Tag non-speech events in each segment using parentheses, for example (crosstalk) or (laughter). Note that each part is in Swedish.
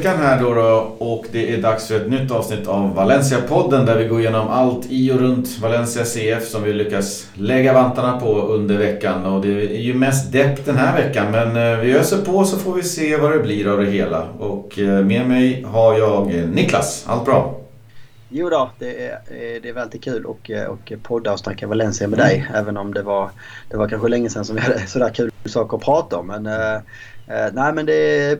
veckan här då, då och det är dags för ett nytt avsnitt av Valencia-podden där vi går igenom allt i och runt Valencia CF som vi lyckas lägga vantarna på under veckan. Och det är ju mest depp den här veckan men eh, vi öser på så får vi se vad det blir av det hela. Och eh, med mig har jag Niklas. Allt bra? Jo då, det är, det är väldigt kul och, och podda och snacka Valencia med dig. Mm. Även om det var, det var kanske länge sedan som vi hade sådär kul saker att prata om. Men, eh, nej men det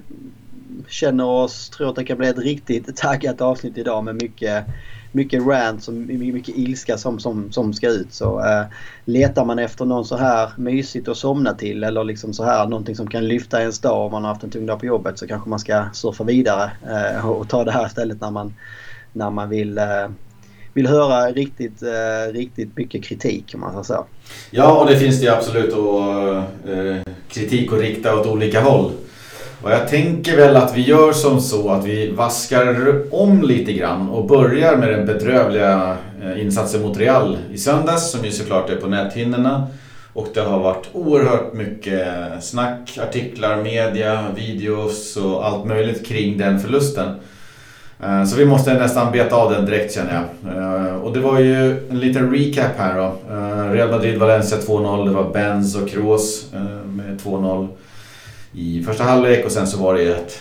känner oss, tror att det kan bli ett riktigt (laughs) taggat avsnitt idag med mycket, mycket rant och mycket ilska som, som, som ska ut. Så eh, letar man efter någon så här mysigt att somna till eller liksom så här någonting som kan lyfta ens dag om man har haft en tung dag på jobbet så kanske man ska surfa vidare eh, och ta det här istället när man, när man vill eh, vill höra riktigt, eh, riktigt mycket kritik om man säger så. Ja, och det finns det ju absolut och, eh, kritik att rikta åt olika håll. Och jag tänker väl att vi gör som så att vi vaskar om lite grann och börjar med den bedrövliga eh, insatsen mot Real i söndags som ju såklart är på näthinnorna. Och det har varit oerhört mycket snack, artiklar, media, videos och allt möjligt kring den förlusten. Eh, så vi måste nästan beta av den direkt känner jag. Eh, och det var ju en liten recap här då. Real Madrid-Valencia 2-0, det var Benz och Kroos med 2-0 i första halvlek och sen så var det ett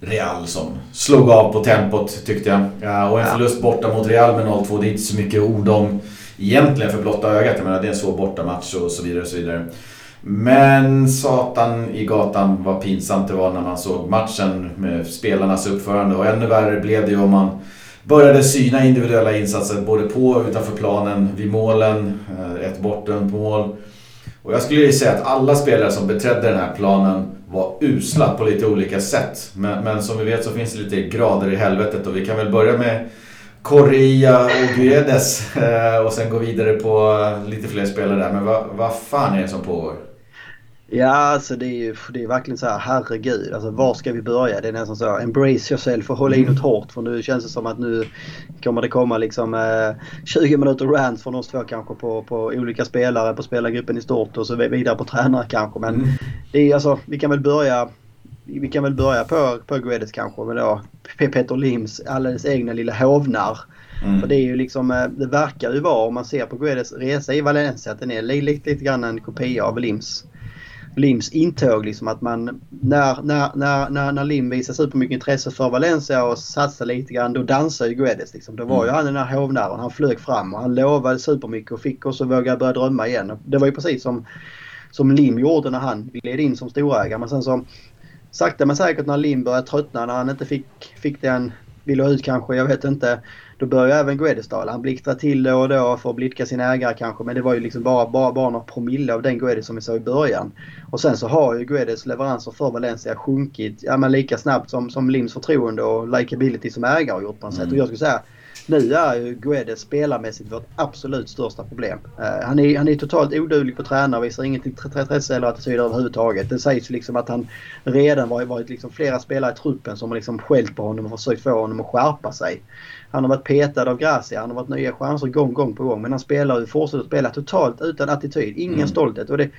Real som slog av på tempot tyckte jag. Ja, och en förlust borta mot Real med 0-2, det är inte så mycket ord om egentligen för blotta ögat. Jag menar det är en svår bortamatch och så vidare och så vidare. Men satan i gatan vad pinsamt det var när man såg matchen med spelarnas uppförande och ännu värre blev det ju om man började syna individuella insatser både på och utanför planen, vid målen, eh, ett bortdömt mål. Och jag skulle ju säga att alla spelare som beträdde den här planen var usla på lite olika sätt. Men, men, som vi vet så finns det lite grader i helvetet och vi kan väl börja med Correa och Guedes eh, och sen gå vidare på eh, lite fler spelare där. Men vad, vad fan är det som pågår? Ja, alltså det är ju det är verkligen så här, herregud. Alltså var ska vi börja? Det är nästan så, embrace yourself och hålla in något hårt. För nu känns det som att nu kommer det komma liksom eh, 20 minuter rant från oss två kanske på, på olika spelare, på spelargruppen i stort och så vidare på tränare kanske. Men mm. det är alltså, vi kan väl börja vi kan väl börja på, på Guedes kanske med då Peter Lims alldeles egna lilla hovnar. Mm. För det är ju liksom, eh, det verkar ju vara om man ser på Guedes resa i Valencia att den är lite, lite, lite grann en kopia av Lims. Lims intåg. Liksom att man, när, när, när, när, när Lim visar supermycket intresse för Valencia och satsar lite grann, då dansar ju Guedes. Liksom. Då var ju mm. han den här hovnären. Han flög fram och han lovade supermycket och fick oss att våga börja drömma igen. Det var ju precis som, som Lim gjorde när han gled in som storägare. Men sen så sakta men säkert när Lim började tröttna, när han inte fick, fick det han ville ha ut kanske, jag vet inte. Då börjar även Guedes Han blixtrar till då och då för att blidka sin ägare kanske. Men det var ju liksom bara, bara, bara några promille av den Guedes som vi såg i början. Och sen så har ju Guedes leveranser för Valencia sjunkit ja, men lika snabbt som, som Lims förtroende och likability som ägare har gjort på något mm. sätt. Och jag skulle säga nu är ju Guedes spelarmässigt vårt absolut största problem. Uh, han, är, han är totalt oduglig på träna och visar inget intresse eller attityd överhuvudtaget. Det sägs liksom att han redan varit, varit liksom flera spelare i truppen som har liksom skällt på honom och försökt få honom att skärpa sig. Han har varit petad av Gracia, han har varit nya chanser gång, gång på gång. Men han spelar och fortsätter spela totalt utan attityd, ingen mm. stolthet. Och det,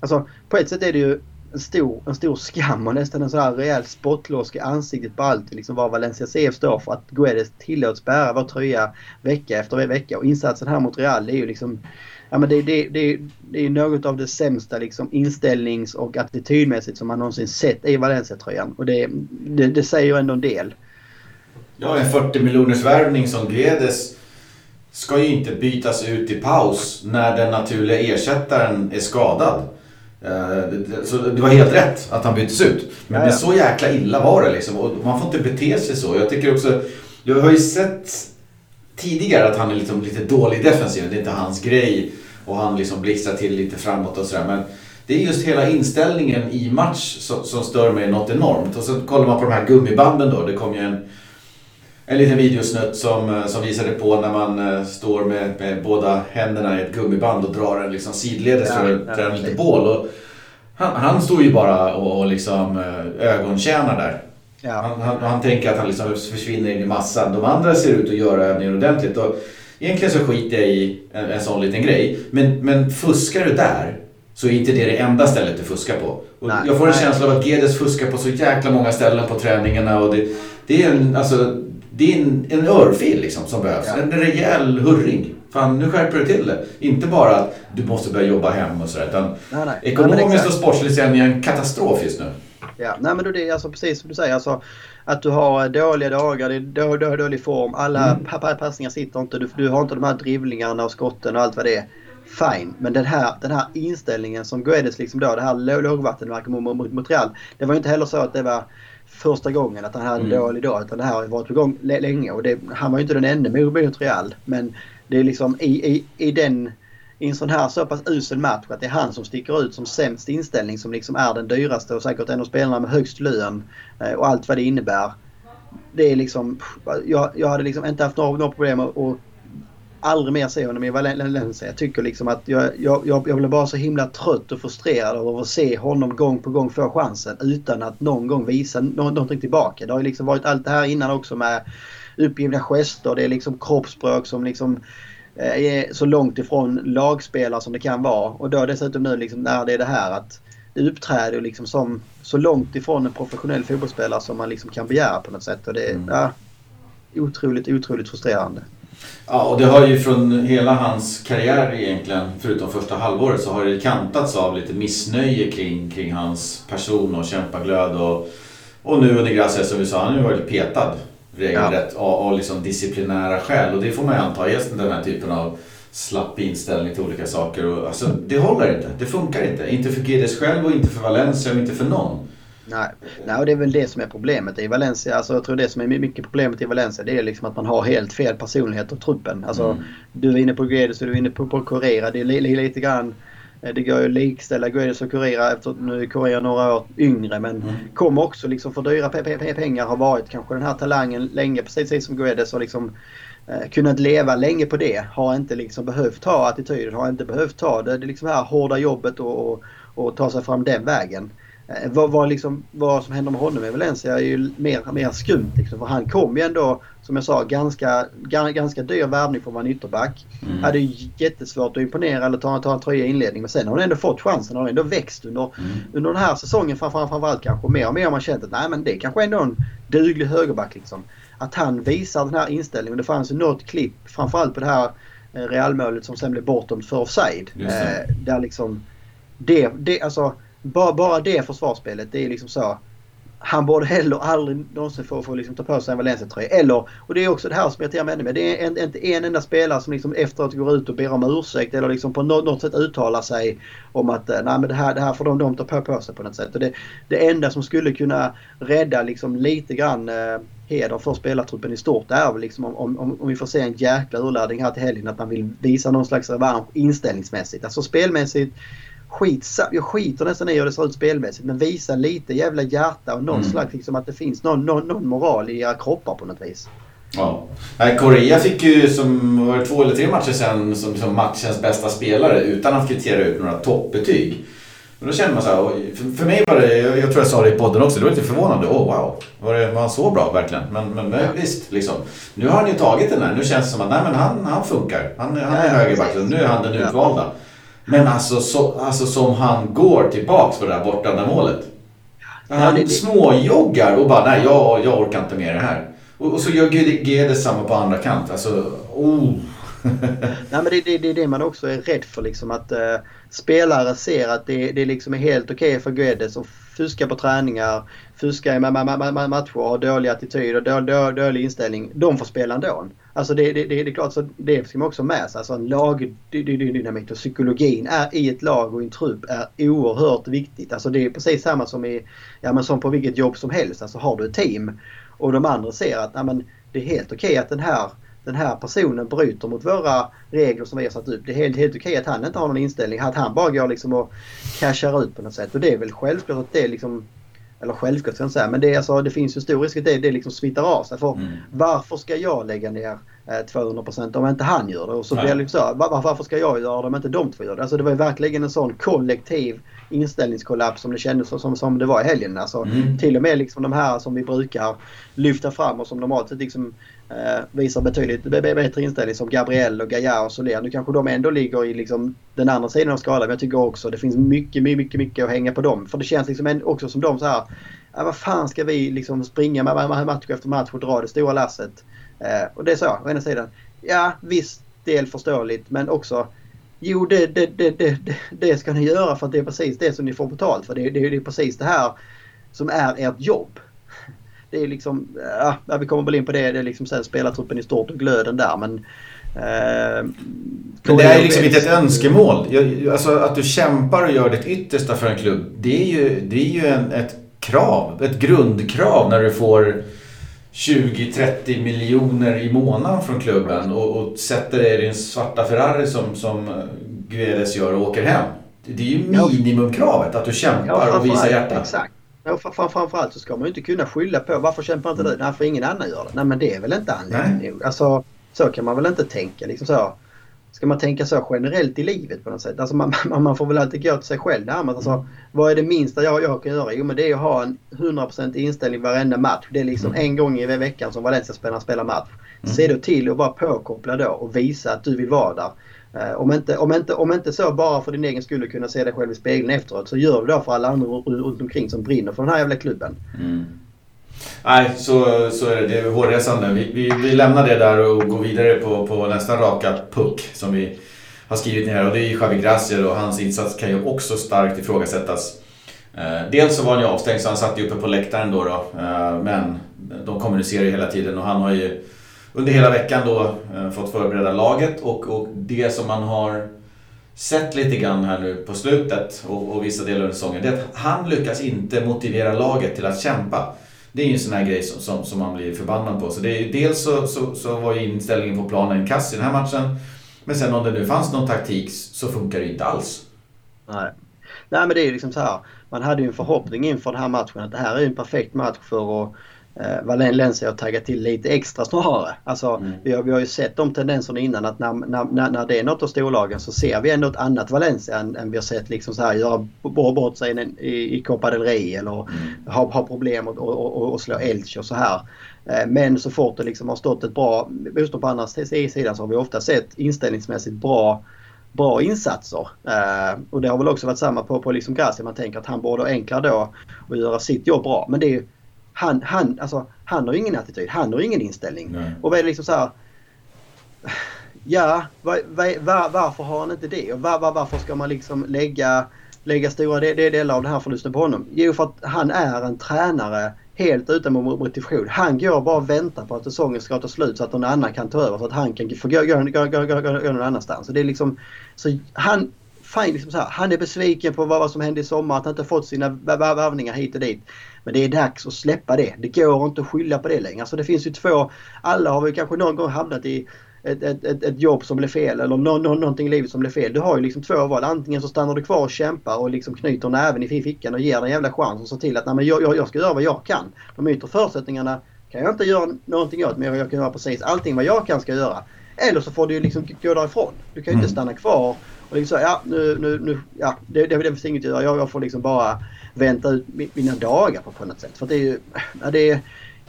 alltså, på ett sätt är det ju en stor, en stor skam och nästan en sån här rejäl spottlosk i ansiktet på allt liksom vad Valencia CF står för. Att Guedes tillåts bära vår tröja vecka efter vecka. Och insatsen här mot Real det är ju liksom Ja, men det, det, det, det är något av det sämsta liksom, inställnings och attitydmässigt som man någonsin sett i Valencia-tröjan. Och det, det, det säger ju ändå en del. Ja, en 40 miljoners värvning som Guedes ska ju inte bytas ut i paus när den naturliga ersättaren är skadad. Eh, så det var helt rätt att han byttes ut. Men, men så jäkla illa var det liksom. Och man får inte bete sig så. Jag tycker också, du har ju sett tidigare att han är liksom lite dålig defensiv. Det är inte hans grej. Och han liksom blixtrar till lite framåt och sådär. Men det är just hela inställningen i match som, som stör mig något enormt. Och så kollar man på de här gummibanden då. Det kom ju en en liten videosnutt som, eh, som visade på när man uh, står med, med, båda händerna i ett gummiband och drar den liksom sidledes för att träna lite bål. Och han, han står ju bara och, och liksom uh, ögontjänar där. Ja. Han, han, han, tänker att han liksom försvinner in i massan. De andra ser ut att göra övningen ordentligt. Och egentligen så skiter jag i en, en sån liten grej. Men, men fuskar du där så är inte det det enda stället du fuskar på. Nej, jag får en nej. känsla av att Gedes fuskar på så jäkla många ställen på träningarna. Och det, det är en, alltså, det är en, en örfil liksom som behövs. Ja. En rejäl hurring. Fan, nu skärper du till det. Inte bara att du måste börja jobba hem och sådär. Utan Nej, nej. Nej, ekonomiskt exakt. och sportsligt är det en katastrof just nu. Ja, nej men det är alltså precis som du säger. Alltså, att du har dåliga dagar, det är då, då, dålig form. Alla Mm. pa- pa- passningar sitter inte. Du, du har inte de här drivlingarna och skotten och allt vad det är. Fine, men den här, den här inställningen som Guedes liksom då, det här låg- lågvattenmärket mot, mot, mot Real. Det var ju inte heller så att det var första gången att han hade en Mm. dålig dag. Utan det här har varit på gång lä- länge. Och det, han var ju inte den enda mot Real. Men det är liksom i, i, i den i en sån här så pass usel match att det är han som sticker ut som sämst inställning som liksom är den dyraste och säkert en av spelarna med högst lön eh, och allt vad det innebär. Det är liksom, jag, jag hade liksom inte haft några, några problem att att aldrig mer se honom i Valencia. Jag tycker liksom att jag, jag, jag blev bara så himla trött och frustrerad av att se honom gång på gång få chansen utan att någon gång visa nå- någonting tillbaka. Det har ju liksom varit allt det här innan också med uppgivna gester. Det är liksom kroppsspråk som liksom eh, är så långt ifrån lagspelare som det kan vara. Och då dessutom nu liksom när det är det här att det uppträder liksom som så långt ifrån en professionell fotbollsspelare som man liksom kan begära på något sätt. Och det är Mm. ja, otroligt, otroligt frustrerande. Ja, och det har ju från hela hans karriär egentligen, förutom första halvåret, så har det kantats av lite missnöje kring, kring hans person och kämpaglöd. Och, och nu under Gracias som vi sa, han har ju varit petad regelrätt av, av liksom disciplinära skäl. Och det får man ju anta är den här typen av slapp inställning till olika saker. Och, alltså, det håller inte, det funkar inte. Inte för Guedes själv och inte för Valencia och inte för någon. Nej. Nej, och det är väl det som är problemet i Valencia. Alltså, jag tror det som är mycket problemet i Valencia det är liksom att man har helt fel personlighet och truppen. Alltså, Mm. Du är inne på Guedes och du är inne på, på Correa. Det är li, li, lite grann... eh, Det går ju att likställa Guedes och Correa efter nu är Correa några år yngre men Mm. kommer också liksom för dyra pe- pe- pe- pengar har varit kanske den här talangen länge precis som Guedes och liksom eh, kunnat leva länge på det. Har inte liksom behövt ha attityden, har inte behövt ta det, det liksom här hårda jobbet och, och, och ta sig fram den vägen. Eh, vad, vad, liksom, vad som händer med honom i Valencia är ju mer, mer skumt. Liksom, för han kom ju ändå, som jag sa, ganska, ga- ganska dyr värvning för att vara en ytterback. Mm. Hade ju jättesvårt att imponera eller ta, ta en tröja i inledning. Men sen har han ändå fått chansen. Han har ändå växt under, Mm. under den här säsongen framför, framförallt kanske. Mer och mer har man känt att nej men det är kanske ändå en duglig högerback liksom. Att han visar den här inställningen. Det fanns ju något klipp framförallt på det här eh, Realmålet som sen blev bortdömt för offside. Eh, där liksom det, det, alltså, bara, bara det försvarsspelet, det är liksom så. Han borde heller aldrig någonsin få, få liksom ta på sig en Valencia-tröja. Eller, och det är också det här som irriterar mig ännu mer. Det är en, inte en enda spelare som liksom efteråt går ut och ber om ursäkt eller liksom på något, något sätt uttalar sig om att eh, nej men det här, det här får de, de ta på, på sig på något sätt. Och det, det enda som skulle kunna rädda liksom lite grann eh, heder för spelartruppen i stort är väl liksom om, om, om vi får se en jäkla urladdning här till helgen att man vill visa någon slags revansch inställningsmässigt. Alltså spelmässigt skit, jag skiter nästan i hur det ser ut spelmässigt men visa lite jävla hjärta och någon Mm. slags liksom att det finns någon, någon, någon moral i era kroppar på något vis. Ja. Korea fick ju som var det två eller tre matcher sen som, som matchens bästa spelare utan att kvittera ut några toppbetyg. Men då kände man så här, för, mig var det, jag, tror jag sa det i podden också, det var lite förvånande. Åh oh, wow, var, det, var han så bra verkligen? Men, men, visst, liksom. Nu har han ju tagit den här. Nu känns det som att nej, men han, han funkar. Han, han är högerback, nu är han den utvalda. Men alltså, så, alltså som han går tillbaks på det där bortdömda målet. Han Ja, det- det- småjoggar och bara nej jag, jag orkar inte med det här. Och, och så gör Guedes samma på andra kant. Alltså, oh. (laughs) Nej men det, det, det är det man också är rädd för liksom att eh, spelare ser att det, det liksom är helt okej för Guedes att fuska på träningar, fuska i matcher, ha dålig attityd och då- då- dålig inställning. De får spela ändå. Alltså det, det, det, det är klart så det ska man också med sig. Alltså en lagdynamik och psykologin är i ett lag och i en trupp är oerhört viktigt. Alltså det är precis samma som, i, ja, men som på vilket jobb som helst. Alltså har du ett team och de andra ser att ja, men det är helt okej att den här den här personen bryter mot våra regler som vi har satt upp. Det är helt, helt okej att han inte har någon inställning. Att han bara går liksom och cashar ut på något sätt. Och det är väl självklart att det är liksom... Eller självklart ska jag inte säga, men det, är alltså, det finns ju stor risk att det, det liksom smittar av sig. För Mm. varför ska jag lägga ner eh, 200% om inte han gör det? Och så blir det liksom så, var, varför ska jag göra det om inte de två gör det? Alltså det var ju verkligen en sån kollektiv inställningskollaps som det kändes som, som det var i helgen. Alltså, Mm. Till och med liksom de här som vi brukar lyfta fram och som normalt sett liksom Eh, visar betydligt bättre inställning som Gabriel och Gaia och Soler. Nu kanske de ändå ligger i liksom den andra sidan av skalan. Men jag tycker också det finns mycket, mycket, mycket att hänga på dem. För det känns liksom också som de så här. Ja, vad fan ska vi liksom springa match efter match och dra det stora lasset? Eh, och det är så, å ena sidan. Ja, viss del förståeligt men också Jo, det, det, det, det, det ska ni göra för att det är precis det som ni får betalt för. Det, det, det är precis det här som är ert jobb det är liksom, ja, vi kommer väl in på det, det är liksom så spelartruppen i stort och glöden där men Eh, men det är liksom inte ett önskemål. Alltså att du kämpar och gör ditt yttersta för en klubb. Det är ju, det är ju en, ett krav, ett grundkrav när du får 20-30 miljoner i månaden från klubben och, och sätter dig i din svarta Ferrari som, som Guedes gör och åker hem. Det är ju minimumkravet att du kämpar och visar hjärta. Exakt. Ja, framförallt så ska man ju inte kunna skylla på varför kämpar inte du? Nej, för ingen annan gör det. Nej, men det är väl inte anledningen nog. Alltså, så kan man väl inte tänka. Liksom så. Ska man tänka så generellt i livet på något sätt? Alltså man, man, man får väl alltid gå till sig själv närmast. Alltså, mm. Vad är det minsta jag, jag kan göra? Jo men det är att ha en 100% inställning varenda match. Det är liksom mm. en gång i veckan som Valencia-spelarna spelar match. Mm. Se då till att vara påkopplad då och visa att du vill vara där. Eh, om, inte, om, inte, om inte så bara för din egen skull kunna se dig själv i spegeln efteråt så gör du det för alla andra runt omkring som brinner för den här jävla klubben. Mm. Nej, så, så är det. Det är hårresande. Vi, vi, vi lämnar det där och går vidare på, på nästa raka puck som vi har skrivit ner här. Och det är Javi Gracier och hans insats kan ju också starkt ifrågasättas. Eh, dels så var han ju avstängd så han satt ju uppe på läktaren då. då eh, men de kommunicerar ju hela tiden och han har ju under hela veckan då eh, fått förbereda laget och, och det som man har sett lite grann här nu på slutet och, och vissa delar av säsongen, det är att han lyckas inte motivera laget till att kämpa. Det är ju en sån här grej som, som, som man blir förbannad på. Så det är dels så, så, så var ju inställningen på planen kass i den här matchen. Men sen om det nu fanns någon taktik så funkar det inte alls. Nej. Nej men det är ju liksom så här. Man hade ju en förhoppning inför den här matchen att det här är en perfekt match för att eh, Valencia att tagga till lite extra snarare. Alltså, mm. vi, har, vi har ju sett de tendenserna innan att när, när, när det är något av storlagen så ser vi ändå ett annat Valencia än, än vi har sett liksom så här göra bort sig i, i Copa del Rey eller mm. ha, ha problem och, och, och, och slå Elche och så här. Eh, men så fort det liksom har stått ett bra motstånd på andra sidan så har vi ofta sett inställningsmässigt bra bra insatser. Eh, och det har väl också varit samma på, på liksom Gracia. Man tänker att han borde enklare då att göra sitt jobb bra. Men det är han, han, alltså, han har ingen attityd, han har ingen inställning. Nej. Och vad är det liksom så här, Ja, var, var, varför har han inte det? Och var, varför ska man liksom lägga, lägga stora delar av den här förlusten på honom? Jo, för att han är en tränare helt utan motivation. Han går bara och väntar på att säsongen ska ta slut så att någon annan kan ta över så att han kan få gå, gå, gå, gå, gå, gå någon annanstans. Så det är liksom, så han, fine, liksom så här, han är besviken på vad som hände i sommar, att han inte fått sina värvningar hit och dit. Men det är dags att släppa det. Det går inte att skylla på det längre. Alltså det finns ju två, alla har väl kanske någon gång hamnat i ett, ett, ett, ett jobb som blev fel eller no, no, någonting i livet som blev fel. Du har ju liksom två val. Antingen så stannar du kvar och kämpar och liksom knyter näven i fickan och ger den en jävla chans och ser till att nej, men jag, jag, jag ska göra vad jag kan. De yttre förutsättningarna kan jag inte göra någonting åt men jag kan göra precis allting vad jag kan ska göra. Eller så får du ju liksom gå därifrån. Du kan ju mm. inte stanna kvar och liksom säga ja nu, nu, nu ja det, det, det finns inget att göra. Jag, jag får liksom bara vänta ut mina dagar på, på något sätt. För det är ju, ja, det,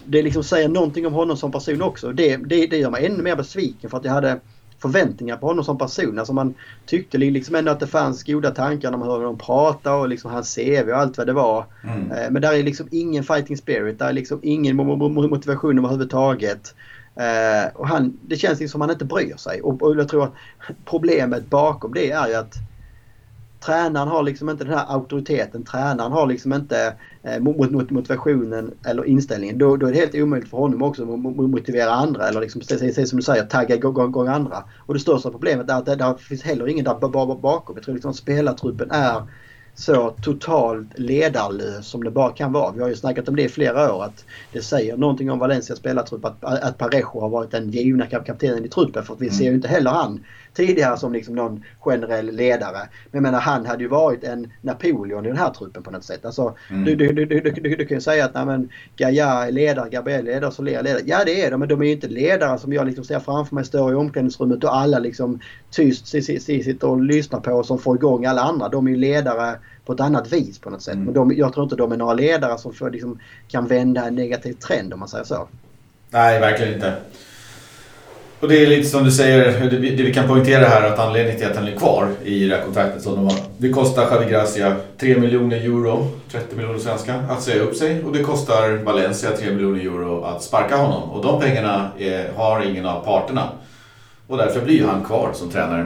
det liksom säger någonting om honom som person också. Det, det, det gör mig ännu mer besviken för att jag hade förväntningar på honom som person. Alltså man tyckte liksom ändå att det fanns goda tankar när man hörde honom prata och liksom hans CV och allt vad det var. Mm. Eh, men där är liksom ingen fighting spirit. Där är liksom ingen motivation överhuvudtaget. Uh, och han, det känns liksom som att han inte bryr sig. Och, och jag tror att problemet bakom det är ju att tränaren har liksom inte den här auktoriteten. Tränaren har liksom inte eh, motivationen eller inställningen. Då, då är det helt omöjligt för honom också att motivera andra eller liksom, som du säger, tagga igång, igång andra. Och det största problemet är att det, det finns heller ingen där bakom. Jag tror liksom att spelartruppen är så totalt ledarlös som det bara kan vara. Vi har ju snackat om det i flera år att det säger någonting om Valencias spelartrupp att, att Parejo har varit den givna kaptenen i truppen för att vi mm. ser ju inte heller han tidigare som liksom någon generell ledare. Men jag menar han hade ju varit en Napoleon i den här truppen på något sätt. Alltså, mm. du, du, du, du, kan ju säga att nej, men, Gaia är ledare, Gabriel är ledare, Soler är ledare. Ja det är de men de är ju inte ledare som jag liksom ser framför mig står i omklädningsrummet och alla liksom tyst sitter och lyssnar på och som får igång alla andra. De är ju ledare på ett annat vis på något sätt. Mm. Men de, jag tror inte de är några ledare som för, liksom, kan vända en negativ trend om man säger så. Nej, verkligen inte. Och det är lite som du säger, det vi kan poängtera här att anledningen till att han är kvar i det här kontraktet som de har. Det kostar Javi Gracia 3 miljoner euro, 30 miljoner svenska, att säga upp sig. Och det kostar Valencia 3 miljoner euro att sparka honom. Och de pengarna är, har ingen av parterna. Och därför blir ju han kvar som tränare.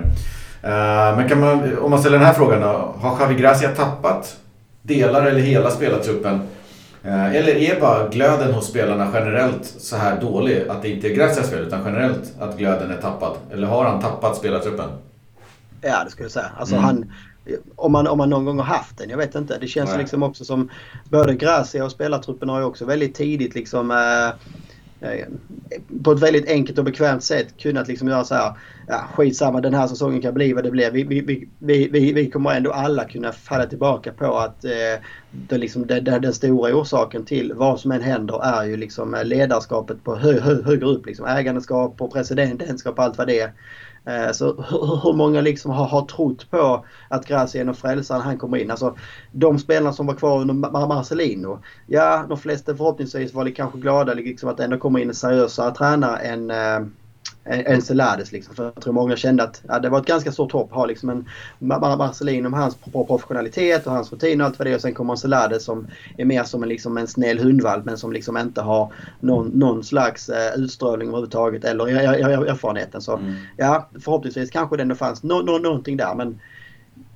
Eh, men kan man, om man ställer den här frågan då. Har Javi Gracia tappat delar eller hela spelartruppen eller är bara glöden hos spelarna generellt så här dålig att det inte är Gracias fel utan generellt att glöden är tappad? Eller har han tappat spelartruppen? Ja, det skulle jag säga. Alltså mm. han, om, man, om man någon gång har haft den, jag vet inte. Det känns Nej. liksom också som både Gracia och spelartruppen har ju också väldigt tidigt liksom äh, Eh, på ett väldigt enkelt och bekvämt sätt kunnat liksom göra så här. Ja, skitsamma den här säsongen kan bli vad det blir. Vi, vi, vi, vi, vi kommer ändå alla kunna falla tillbaka på att eh, det liksom, det, det, den stora orsaken till vad som än händer är ju liksom eh, ledarskapet på hö, hö, högre upp. Liksom ägandeskap och presidentskap och allt vad det är. Eh, så hur många liksom har, har trott på att Gracien och frälsaren han kommer in. Alltså de spelarna som var kvar under Marcelino. Ja, de flesta förhoppningsvis var kanske glada liksom, att det ändå kommer in en seriösare tränare än eh, eh, än Celades. Liksom. För jag tror många kände att ja, det var ett ganska stort hopp att ha liksom en Marcelino med hans professionalitet och hans rutin och allt vad det är. Och sen kommer en Celades som är mer som en, liksom en snäll hundvalp men som liksom inte har någon, någon slags eh, utstrålning överhuvudtaget eller erfarenheten. Så mm. ja, förhoppningsvis kanske det ändå fanns no, no, någonting där. Men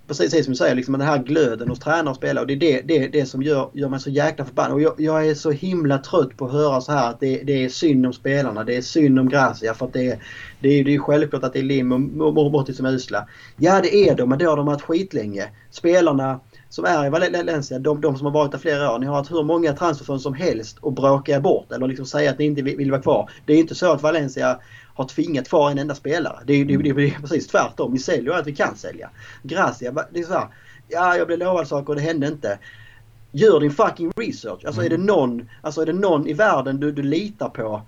precis som du säger, liksom, den här glöden hos tränare och spelare. Och det är det, det, det som gör, gör mig så jäkla förbannad. Och jag, jag, är så himla trött på att höra så här att det, det är synd om spelarna. Det är synd om Gracia. För att det, är, det, är, det är självklart att det är Lim och Morbotti som är usla. Ja det är de, men det har de varit skitlänge. Spelarna som är i Valencia, de, de som har varit där flera år. Ni har haft hur många transferfönster som helst och bråka bort eller liksom säga att ni inte vill, vill vara kvar. Det är inte så att Valencia har tvingat kvar en enda spelare. Det är, det, det, det är precis tvärtom. Vi säljer allt vi kan sälja. Gracia, det är så här, Ja, jag blev lovad saker och det hände inte. Gör din fucking research. Alltså är det mm. någon, alltså är det någon i världen du, du litar på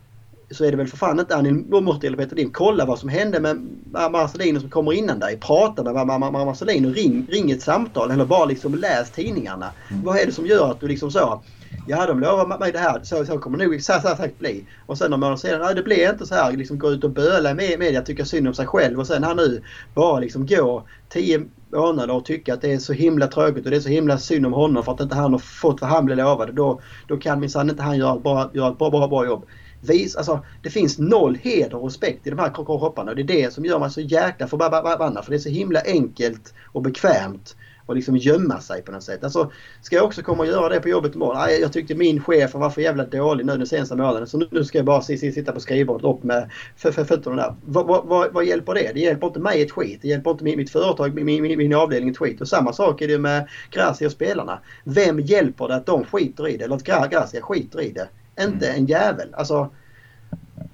så är det väl för fan inte Anil Murti eller Peter Lim. Kolla vad som hände med Marcelino som kommer innan dig. Prata med Marcelino. Ring, ring ett samtal eller bara liksom läs tidningarna. Mm. Vad är det som gör att du liksom så Ja, de lovar mig det här. Så, så kommer det nog så, så sagt bli. Och sen några månader senare, nej det blir inte så här. Liksom gå ut och böla med media, tycka synd om sig själv och sen här nu bara liksom gå tio månader och tycka att det är så himla tråkigt och det är så himla synd om honom för att inte han har fått vad han blev lovad. Då, då kan minsann inte han göra ett bra, göra ett bra, bra, bra jobb. Vis, alltså, det finns noll heder och respekt i de här kropparna och det är det som gör mig så jäkla förbannad. För det är så himla enkelt och bekvämt och liksom gömma sig på något sätt. Alltså, ska jag också komma och göra det på jobbet imorgon? Nej, jag tyckte min chef var för jävla dålig nu den senaste månaden så nu ska jag bara sitta på skrivbordet upp med fötterna där. Vad, vad, vad, hjälper det? Det hjälper inte mig ett skit. Det hjälper inte mitt företag, min, min, min avdelning ett skit. Och samma sak är det med Gracia och spelarna. Vem hjälper det att de skiter i det? Eller att Gracia skiter i det? Inte mm. en jävel. Alltså...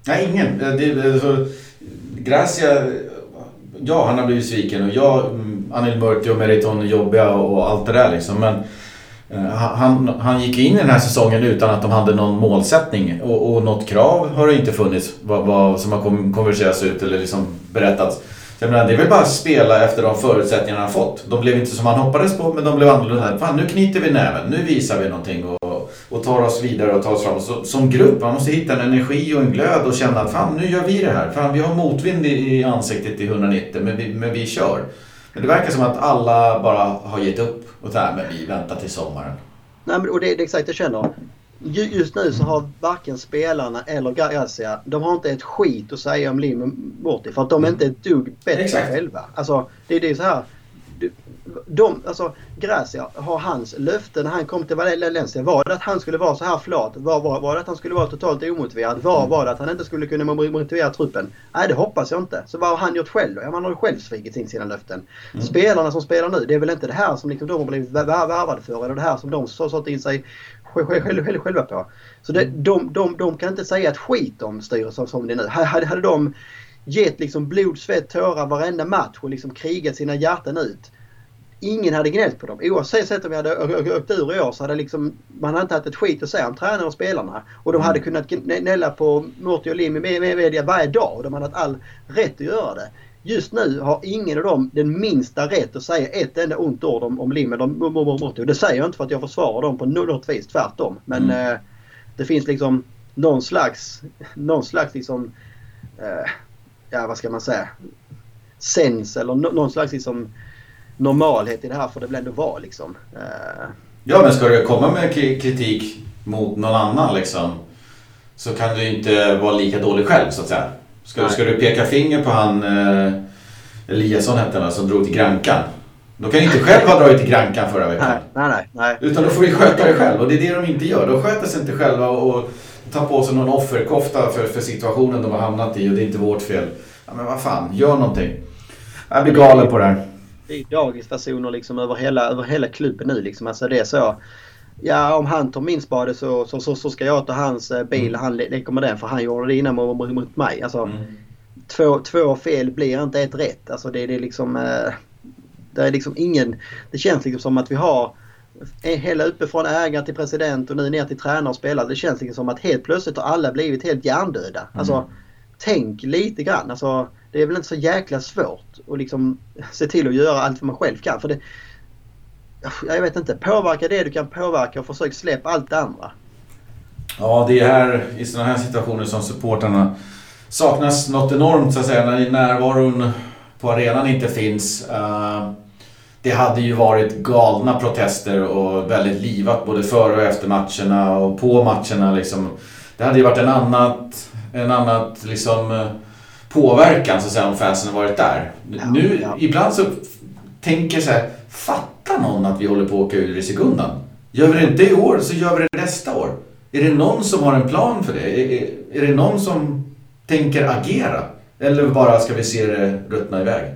Nej, ingen. Det, det, alltså, Gracia, ja han har blivit sviken och jag mm, Anil Murti och Meriton är jobbiga och allt det där liksom. Men eh, han, han gick in i den här säsongen utan att de hade någon målsättning och, och något krav har det inte funnits vad, vad som har konverserats ut eller liksom berättats. Jag menar, det är väl bara att spela efter de förutsättningar han fått. De blev inte som han hoppades på men de blev annorlunda. Fan, nu knyter vi näven, nu visar vi någonting och, och tar oss vidare och tar oss framåt. Så, som grupp, man måste hitta en energi och en glöd och känna att fan, nu gör vi det här. Fan, vi har motvind i, i ansiktet i 190 men vi, men vi kör. Men det verkar som att alla bara har gett upp och så här, men vi väntar till sommaren. Nej, men, och det, det är exakt det jag känner. Just nu så har varken spelarna eller Garcia, de har inte ett skit att säga om Lim Morty för att de är inte ett dugg bättre Exakt. själva. Alltså, det, det är så här de, alltså Gracia har hans löfte när han kom till Valencia. Var det att han skulle vara så här flat? Var, var, var det att han skulle vara totalt omotiverad? Var, mm. var det att han inte skulle kunna motivera truppen? Nej, det hoppas jag inte. Så vad har han gjort själv då? Ja, han har ju själv svikit in sina löften. Mm. Spelarna som spelar nu, det är väl inte det här som liksom de har blivit värvade för eller det här som de har satt in sig själva på. Så det, mm. de, de, de kan inte säga ett skit om styrelsen som det är nu. Hade, hade de gett liksom blod, svett, tårar varenda match och liksom krigat sina hjärtan ut ingen hade gnällt på dem. Oavsett om vi hade åkt ur i år så hade liksom, man hade inte haft ett skit att säga om tränare och spelarna. Och de hade mm. kunnat gnälla på Murti och Lim i media varje dag och de hade haft all rätt att göra det. Just nu har ingen av dem den minsta rätt att säga ett enda ont ord om, om Lim eller Murti. Och det säger jag inte för att jag försvarar dem på något vis, tvärtom. Men mm. eh, det finns liksom någon slags, någon slags liksom, eh, ja vad ska man säga, sens eller någon slags liksom normalhet i det här får det väl ändå vara liksom. Eh. Ja men ska du komma med kritik mot någon annan liksom så kan du inte vara lika dålig själv så att säga. Ska, ska du peka finger på han eh, Eliasson hette han som drog till Grankan. Då kan inte själv ha dragit till Grankan förra veckan. Nej, nej, nej. Utan då får vi sköta det själv och det är det de inte gör. De sköter sig inte själva och tar på sig någon offerkofta för, för situationen de har hamnat i och det är inte vårt fel. Ja, men vad fan, gör någonting. Jag blir galen på det här. Det är dagispersoner liksom över hela, över hela klubben nu liksom. Alltså det är så. Ja, om han tar min spade så, så, så, så ska jag ta hans eh, bil och han leker med den för han gjorde det innan mot, mot mig. Alltså, mm. två, två fel blir inte ett rätt. Alltså det, det är liksom... Eh, det är liksom ingen... Det känns liksom som att vi har hela uppifrån ägare till president och nu ner till tränare och spelare. Det känns liksom som att helt plötsligt har alla blivit helt hjärndöda. Mm. Alltså, tänk lite grann. Alltså, det är väl inte så jäkla svårt att liksom se till att göra allt vad man själv kan. För det, jag vet inte, påverka det du kan påverka och försök släppa allt det andra. Ja, det är här i sådana här situationer som supportrarna saknas något enormt så att säga när närvaron på arenan inte finns. Eh, det hade ju varit galna protester och väldigt livat både före och efter matcherna och på matcherna liksom. Det hade ju varit en annat, en annat liksom eh, påverkan så att säga om fansen varit där. Nu, ja. ibland så tänker jag så här, fattar någon att vi håller på att åka ur i sekundan? Gör vi det inte i år så gör vi det nästa år. Är det någon som har en plan för det? Är, är det någon som tänker agera? Eller bara ska vi se det ruttna iväg?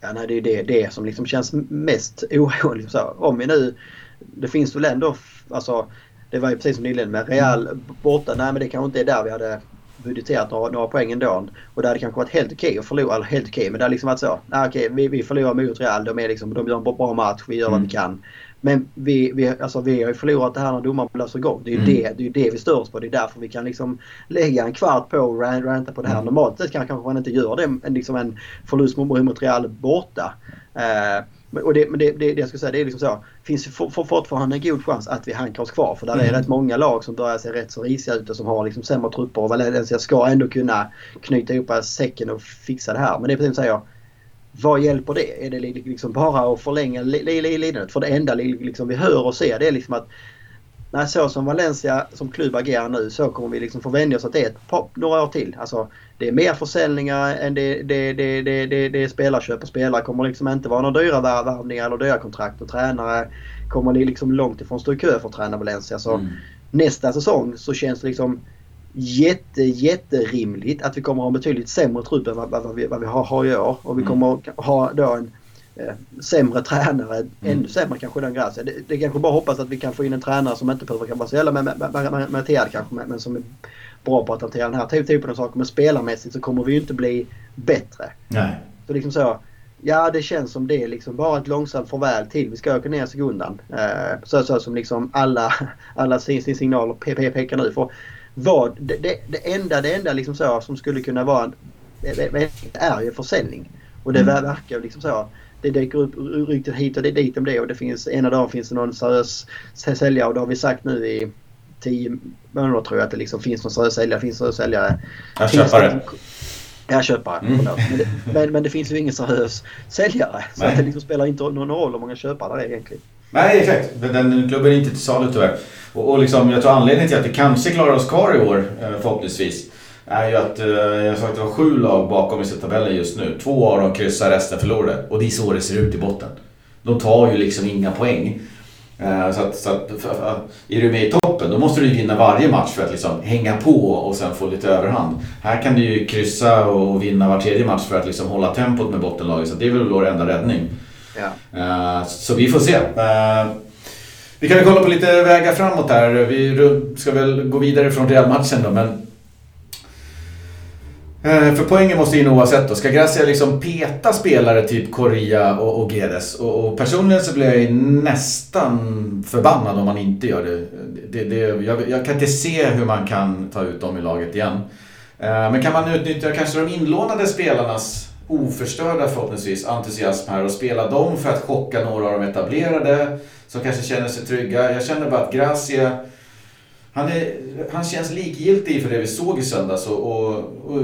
Ja, nej, det är det, det som liksom känns mest oroligt. Om vi nu... Det finns väl ändå... Alltså, det var ju precis som inledde med. Real borta. Nej men det kanske inte är där vi hade budgeterat några, några poäng ändå. Och det hade kanske varit helt okej att förlora. Eller helt okej men det hade liksom varit så. Nej, okej vi, vi förlorar mot Real. De, är liksom, de gör en bra match. Vi gör mm. vad vi kan. Men vi, vi, alltså vi har ju förlorat det här när domaren blåser igång. Det är ju mm. det, det, är det vi stör oss på. Det är därför vi kan liksom lägga en kvart på och ranta på det här. Mm. Normalt sett kan kanske man inte göra det, liksom en förlust mot Real borta. Uh, och det, men det, det, det jag ska säga det är liksom så. Finns för, för, fortfarande en god chans att vi hankar oss kvar. För där mm. är rätt många lag som börjar se rätt så risiga ut och som har liksom sämre trupper. Och Valencia ska ändå kunna knyta ihop säcken och fixa det här. Men det är precis som säger vad hjälper det? Är det liksom bara att förlänga lidandet? För det enda liksom vi hör och ser det är liksom att Nej, så som Valencia som klubb agerar nu så kommer vi liksom få vänja oss att det är ett par, några år till. Alltså, det är mer försäljningar än det, det, det, det, det, det är spelarköp och spelare kommer liksom inte vara några dyra värvningar eller dyra kontrakt och tränare kommer liksom långt ifrån stå i kö för att träna Valencia. Så mm. nästa säsong så känns det liksom jätte, jätterimligt att vi kommer ha en betydligt sämre trupp än vad, vad, vi, vad vi har, har i år. Och vi mm. kommer ha då en sämre tränare, mm. ännu sämre kanske den Gracia. Det, det kanske bara hoppas att vi kan få in en tränare som inte behöver vara så jävla meriterad kanske men, men som är bra på att hantera den här typen av saker. Men spelarmässigt så kommer vi ju inte bli bättre. Nej. Så liksom så. Ja, det känns som det liksom bara ett långsamt farväl till. Vi ska åka ner sekundan. Eh, så, så som liksom alla, (laughs) alla signaler pekar nu. För vad, det, det, det enda, det enda liksom så som skulle kunna vara en, är ju försäljning. Och det mm. verkar liksom så. Det dyker upp rykten hit och dit om det och det finns ena dagen finns det någon seriös säljare och det har vi sagt nu i tio månader tror jag att det liksom finns någon seriös säljare. Finns seriös säljare. Ja, köpare. Ja, köpare. Mm. Men, det, men, men, det finns ju ingen seriös säljare. Så att det liksom spelar inte någon roll hur många köpare det är egentligen. Nej, exakt. Den klubben är inte till salu tyvärr. Och, och liksom, jag tror anledningen till att vi kanske klarar oss kvar i år, eh, förhoppningsvis, är ju att eh, jag sa att det var sju lag bakom i tabellen just nu. Två av dem kryssar, resten förlorar. Och det är så det ser ut i botten. De tar ju liksom inga poäng. Eh, så att, så att är du med i toppen då måste du vinna varje match för att liksom hänga på och sen få lite överhand. Här kan du ju kryssa och vinna var tredje match för att liksom hålla tempot med bottenlaget. Så det är väl vår enda räddning. Ja. Så vi får se. Vi kan väl kolla på lite vägar framåt här. Vi ska väl gå vidare från Real-matchen då, men... Eh, för poängen måste in oavsett då. Ska Gracia liksom peta spelare typ Correa och, och Gedes? Och, och, personligen så blir jag nästan förbannad om man inte gör det. det, det jag, jag, kan inte se hur man kan ta ut dem i laget igen. Eh, men kan man utnyttja kanske de inlånade spelarnas oförstörda förhoppningsvis entusiasm här och spela dem för att chocka några av de etablerade som kanske känner sig trygga. Jag känner bara att Gracia han, är, han känns likgiltig för det vi såg i söndags. Och, och, och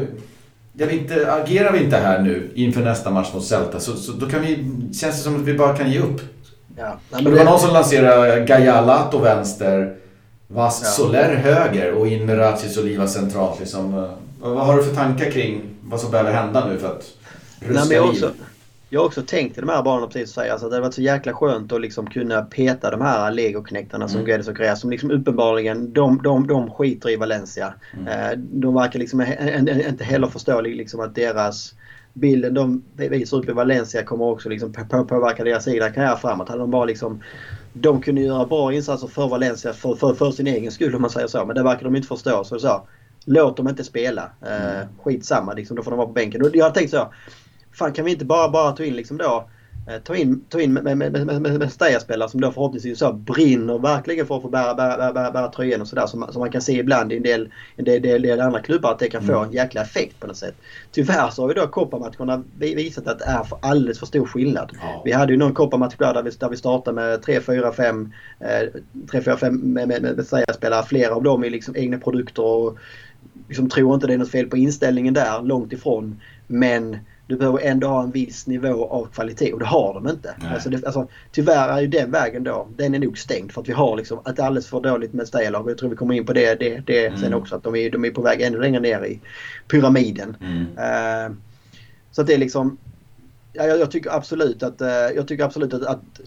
vill inte, agerar vi inte här nu inför nästa match mot Celta så, så då kan vi, känns det som att vi bara kan ge upp. Ja. Nej, det var någon som lanserade Gaia Lato vänster, Vas ja. Soler höger och in med Ratchis Oliva centralt. Liksom. Vad har du för tankar kring vad som behöver hända nu för att ruska Nej, jag, också, jag har också tänkt i de här banorna precis som säger. Alltså, det har varit så jäkla skönt att liksom kunna peta de här legoknektarna mm. som Guedes och Gräs som liksom uppenbarligen de, de, de skiter i Valencia. Mm. Eh, de verkar liksom inte heller förstå liksom att deras bilden de visar upp i Valencia kommer också liksom påverka deras egna karriär framåt. Hade de bara liksom de kunde göra bra insatser för Valencia för, för, för sin egen skull om man säger så. Men det verkar de inte förstå. Så, så låt dem inte spela. Eh, mm. skitsamma liksom, då får de vara på bänken. Jag har tänkt så. Fan kan vi inte bara, bara ta in liksom då Eh, ta in, ta in med, med, med, med, spelare som då förhoppningsvis så brinner verkligen för att få bära, bära, bära, bära tröjan och sådär. Som, som man kan se ibland i en del, en del, del, del andra klubbar att det kan få mm. en jäkla effekt på något sätt. Tyvärr så har vi då kopparmatcherna visat att det är för alldeles för stor skillnad. Ja. Vi hade ju någon kopparmatch där vi, där vi startade med 3, 4, 5 eh, 3, 4, 5 med, med, med, med spelare. Flera av dem är liksom egna produkter och liksom tror inte det är något fel på inställningen där, långt ifrån. Men du behöver ändå ha en viss nivå av kvalitet och det har de inte. Alltså, det, alltså, tyvärr är ju den vägen då, den är nog stängd för att vi har liksom ett alldeles för dåligt med och Jag tror vi kommer in på det, det, det mm. sen också. Att de är, de är på väg ännu längre ner i pyramiden. Mm. Uh, så att det är liksom... Ja, jag, jag tycker absolut att, uh, jag tycker absolut att, att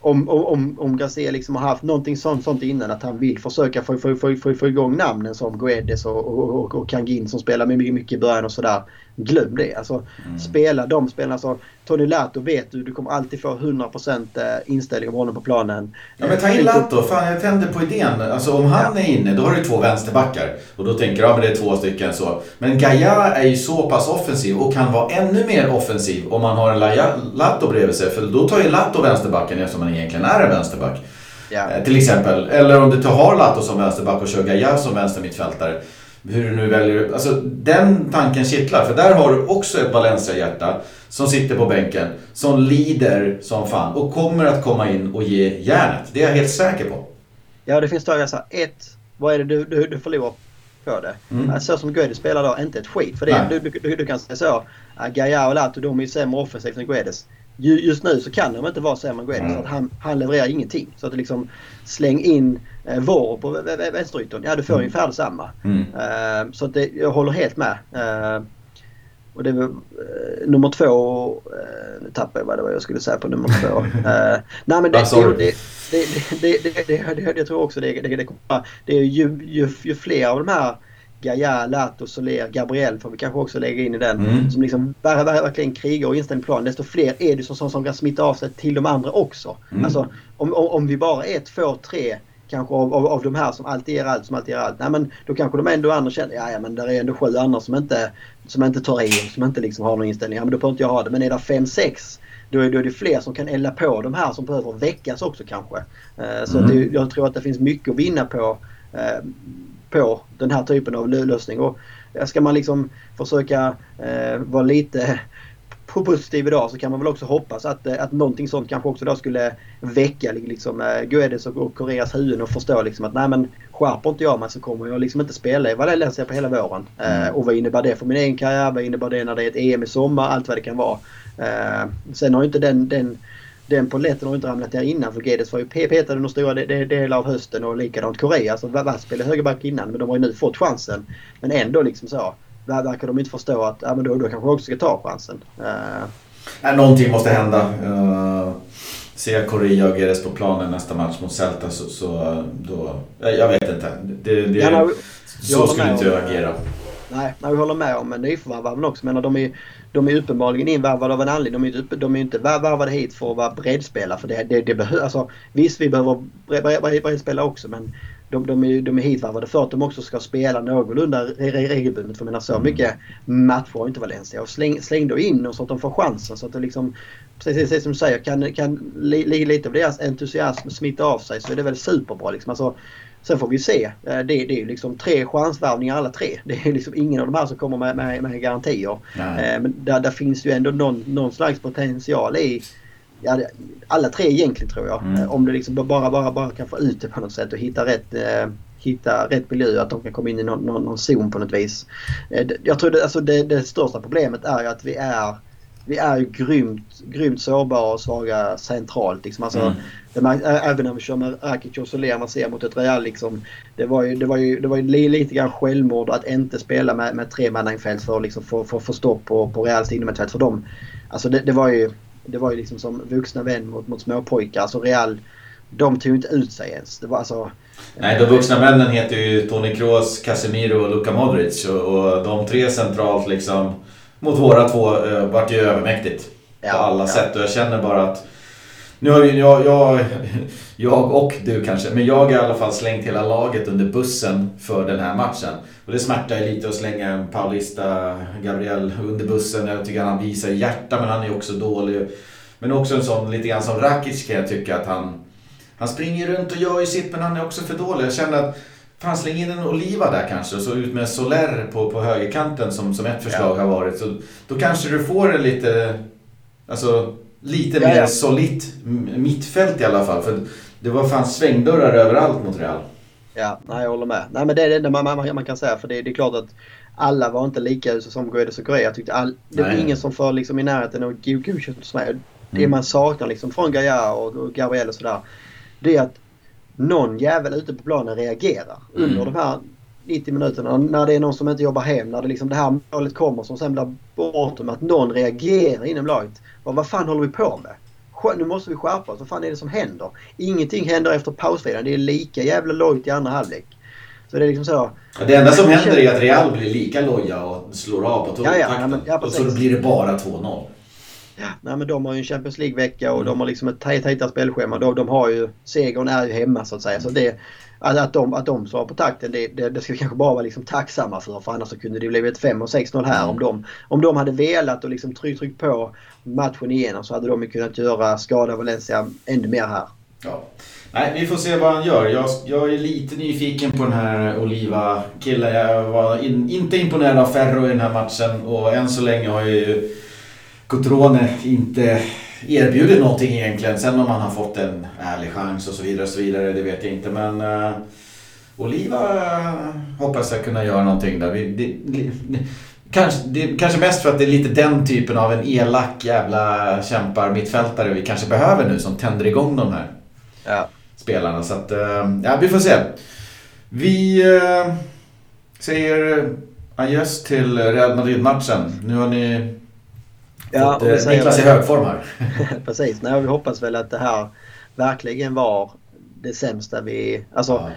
om, om, om Garcia liksom har haft någonting sånt, sånt innan att han vill försöka få, få, få, få, få igång namnen som Guedes och, och, och, och Kangin som spelar mycket, mycket i början och sådär glöm det. Alltså, mm. Spela de spelarna. Alltså, Tony Lato vet du, du kommer alltid få 100% eh, inställning av honom på planen. Ja men ta in Lato, fan jag tänder på idén. Alltså om han ja. är inne då har du två vänsterbackar. Och då tänker du, ja men det är två stycken så. Men Gaia är ju så pass offensiv och kan vara ännu mer offensiv om man har en Lato bredvid sig. För då tar ju Lato vänsterbacken eftersom han egentligen är en vänsterback. Ja. Eh, till exempel. Eller om du har Lato som vänsterback och kör Gaia som vänstermittfältare hur du nu väljer. Alltså den tanken kittlar. För där har du också ett Valencia-hjärta som sitter på bänken. Som lider som fan och kommer att komma in och ge järnet. Det är jag helt säker på. Ja, det finns dagar så här. Ett, vad är det du, du, du förlorar på det? Mm. Så som Guedes spelar då, inte ett skit. För det, du, du, du, kan säga så. Gaia och Lato, de är ju sämre offensivt än Guedes just nu så kan de inte vara sämre än Guedes. Mm. Att han, han levererar ingenting. Så att liksom släng in eh, Vår på vänsterytan. Ja du får mm. ungefär detsamma. Mm. Uh, så det, jag håller helt med. Uh, och det var uh, nummer två. Uh, nu tappade jag vad det var jag skulle säga på nummer två. Uh, nej men det, det, det, det, det, det, det, jag tror också det, det, det, det är ju, ju, ju fler av de här Gaia, Lato, Soler, Gabriel får vi kanske också lägga in i den. Mm. Som liksom verkligen krigar och inställning på plan. Desto fler är det som, som, som kan smitta av sig till de andra också. Mm. Alltså om, om, om vi bara är två, tre kanske av, av, av de här som alltid ger allt, som alltid ger allt. Nej men då kanske de ändå andra känner, ja, ja men där är ändå sju andra som inte, som inte tar i, som inte liksom har någon inställning. Ja men då behöver inte jag ha det. Men är det fem, sex då är, då är det fler som kan elda på de här som behöver väckas också kanske. Uh, så mm. det, jag tror att det finns mycket att vinna på uh, på den här typen av lösning. Och ska man liksom försöka eh, vara lite positiv idag så kan man väl också hoppas att, eh, att någonting sånt kanske också då skulle väcka liksom, eh, Guedes och, och Koreas huvuden och förstå liksom att nej men skärper inte jag mig så kommer jag liksom inte spela i Valencia på hela våren. Eh, mm. och vad innebär det för min egen karriär? Vad innebär det när det är ett EM i sommar? Allt vad det kan vara. Eh, sen har ju inte den, den den polletten har inte ramlat ner innan för Guedes var ju petad under stora delar av hösten och likadant Korea. Så Vass spelade högerback innan men de har ju nu fått chansen. Men ändå liksom så verkar de inte förstå att ja, men då, då kanske jag också ska ta chansen. Uh, någonting måste hända. Uh, ser Korea och Guedes på planen nästa match mot Celta så, så då... Jag vet inte. Det, det, ja, så skulle inte jag agera. Nej, vi håller med om nyförvärven också. Men de är, de är uppenbarligen invärvade av en anledning. De är, de är inte värvade hit för att vara breddspelare. För det, det, det alltså, visst, vi behöver breddspelare också men de, de, är, de är hitvärvade för att de också ska spela någorlunda regelbundet. För jag menar så mm. mycket matcher har inte Valencia. Och släng, släng då in dem så att de får chansen. Så att det liksom, precis, precis som du säger, kan, kan li, lite av deras entusiasm smitta av sig så är det väl superbra. Liksom. Alltså, Sen får vi se. Eh, det, det är ju liksom tre chansvärvningar alla tre. Det är liksom ingen av de här som kommer med, med, med garantier. Nej. Eh, men där, där, finns ju ändå någon, någon slags potential i ja, alla tre egentligen tror jag. Mm. Eh, om du liksom bara, bara, bara kan få ut det på något sätt och hitta rätt, hitta rätt miljö, att de kan komma in i någon, någon, någon zon på något vis. Eh, jag tror det, alltså det, det största problemet är ju att vi är vi är ju grymt, grymt sårbara och svaga centralt. Liksom. Alltså, mm. det, även när vi kör med Rakic och Soler, man ser mot ett Real. Liksom, det var ju, det var ju, det var ju lite grann självmord att inte spela med, med tre mannainfält för att liksom få, få, få stopp på, på Reals innermittfält. För dem, alltså det, det, var ju, det var ju liksom som vuxna vän mot, mot småpojkar. Alltså Real, de tog inte ut sig ens. Det var alltså, Nej, de vuxna männen heter ju Toni Kroos, Casemiro och Luka Modric. Och, och de tre centralt liksom mot våra två eh, vart ju övermäktigt. Ja, på alla ja. sätt. Och jag känner bara att... Nu har ju jag, jag, (laughs) jag och du kanske, men jag har i alla fall slängt hela laget under bussen för den här matchen. Och det smärtar ju lite att slänga Paulista Gabriel under bussen. Jag tycker han visar hjärta men han är också dålig. Men också en sån lite grann som Rakic kan jag tycka att han... Han springer runt och gör ju sitt men han är också för dålig. Jag känner att Fan, släng in en Oliva där kanske och så ut med Soler på, på högerkanten som, som ett förslag ja. har varit. Så då kanske du får en lite, alltså, lite ja, mer ja. solitt mittfält i alla fall. För det var fan svängdörrar överallt mot Real. Ja, nej, jag håller med. Nej, men det är det enda man, man, man kan säga. För det, det är klart att alla var inte lika usa som Guedes och Correa. Jag tyckte all, det var ingen som för liksom i närheten av godkänt hos mig. Det mm. man saknar liksom från Gaia och, och Gabriel och sådär. Det är att någon jävel ute på planen reagerar mm. under de här 90 minuterna. När det är någon som inte jobbar hem, när det, liksom det här målet kommer som sen blir bortom. Att någon reagerar inom laget. Och vad fan håller vi på med? Nu måste vi skärpa oss. Vad fan är det som händer? Ingenting händer efter pausvilan. Det är lika jävla lojt i andra halvlek. Så det är liksom så. Det enda som händer är att Real blir lika loja och slår av på. Ja, ja, ja, och så blir det bara 2-0. Ja, nej, men de har ju en Champions League-vecka och mm. de har liksom ett tajta spelschema. De, de har ju, segern är ju hemma så att säga. Så det, att, att, de, att de svarar på takten det, det, det, ska vi kanske bara vara liksom tacksamma för. För annars så kunde det blivit 5 och 6-0 här. Mm. Om, de, om de hade velat och liksom tryckt tryck på matchen igenom så hade de kunnat göra skada Valencia ännu mer här. Ja. Nej, vi får se vad han gör. Jag, jag är lite nyfiken på den här Oliva-killen. Jag var in, inte imponerad av Ferro i den här matchen och än så länge har ju Cotrone inte erbjudit någonting egentligen. Sen om han har fått en ärlig chans och så vidare, och så vidare det vet jag inte. Men uh, Oliva uh, hoppas jag kunna göra någonting där. Vi, det, det, kanske, det, kanske mest för att det är lite den typen av en elak jävla kämpar mittfältare vi kanske behöver nu som tänder igång de här ja. spelarna. Så att, uh, ja vi får se. Vi säger adjöss till Real Madrid-matchen. Nu har ni Ja, Fått, eh, Niklas i högform här. (laughs) Precis. Nej, vi hoppas väl att det här verkligen var det sämsta vi... Alltså, ja.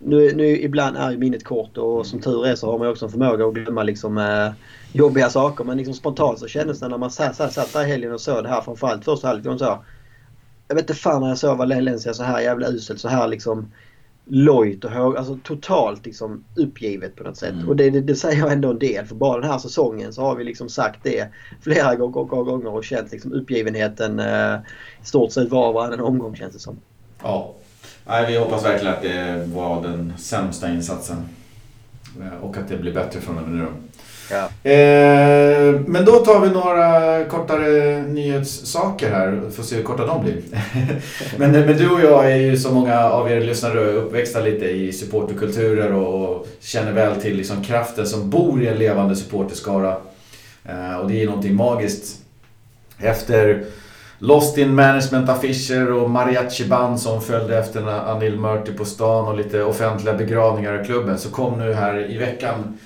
nu, nu ibland är ju minnet kort och som tur är så har man också en förmåga att glömma liksom, eh, jobbiga saker. Men liksom spontant så kändes det när man satt, satt, satt där i helgen och såg det här framförallt första halvlek. Jag vet inte fan när jag såg Valencia så här jävla uselt så här liksom lojt och hög, alltså totalt liksom uppgivet på något sätt. Mm. Och det, det, det, säger ändå en del. För bara den här säsongen så har vi liksom sagt det flera gånger och känt liksom uppgivenheten eh, i stort sett var och varannan omgång känns det som. Ja. Nej, vi hoppas verkligen att det var den sämsta insatsen. Eh, och att det blir bättre från och med nu. Ja. Eh, men då tar vi några kortare nyhetssaker här. Får se hur korta de blir. (laughs) men, men du och jag är ju som många av er lyssnare uppväxta lite i supporterkulturer och känner väl till liksom kraften som bor i en levande supporterskara. Eh, och det är någonting magiskt. Efter Lost in management-affischer och mariachi-band som följde efter Anil Murti på stan och lite offentliga begravningar i klubben så kom nu här i veckan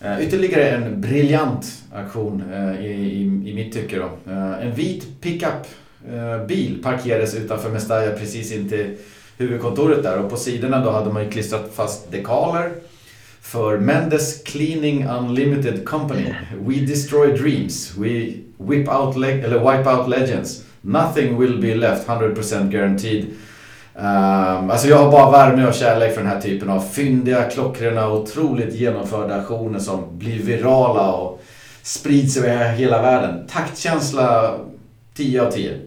Eh, ytterligare en briljant aktion eh, i, i, i, mitt tycke. Då. Eh, en vit pickup-bil parkerades utanför Mestalla precis intill huvudkontoret där och på sidorna då hade man ju klistrat fast dekaler för Mendes Cleaning Unlimited Company. We destroy dreams. We whip out eller wipe out legends. Nothing will be left 100% guaranteed. Um, alltså jag har bara värme och kärlek för den här typen av fyndiga, klockrena och otroligt genomförda aktioner som blir virala och sprids över hela världen. Taktkänsla 10 av 10.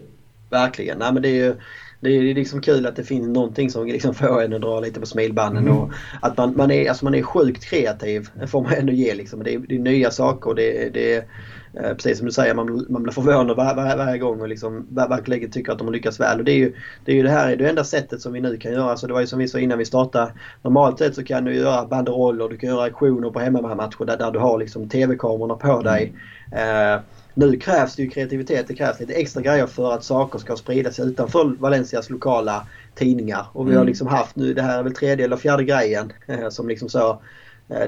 Verkligen. Nej, men det är ju det är liksom kul att det finns någonting som liksom får en att dra lite på smilbanden. Mm. Och att man, man, är, alltså man är sjukt kreativ får man ändå ge. Liksom. Det, är, det är nya saker. Det, det, precis som du säger, man, man blir förvånad var, var, varje gång och liksom verkligen tycker att de har lyckats väl. Och det är ju det, är ju det här det enda sättet som vi nu kan göra. Så det var ju som vi sa innan vi startade. Normalt sett så kan du göra banderoller, du kan göra aktioner på hemmamatcher där, där du har liksom TV-kamerorna på dig. Mm. Eh, nu krävs det ju kreativitet, det krävs lite extra grejer för att saker ska spridas utanför Valencias lokala tidningar. Och vi har mm. liksom haft nu, det här är väl tredje eller fjärde grejen eh, (laughs) som liksom så Eh,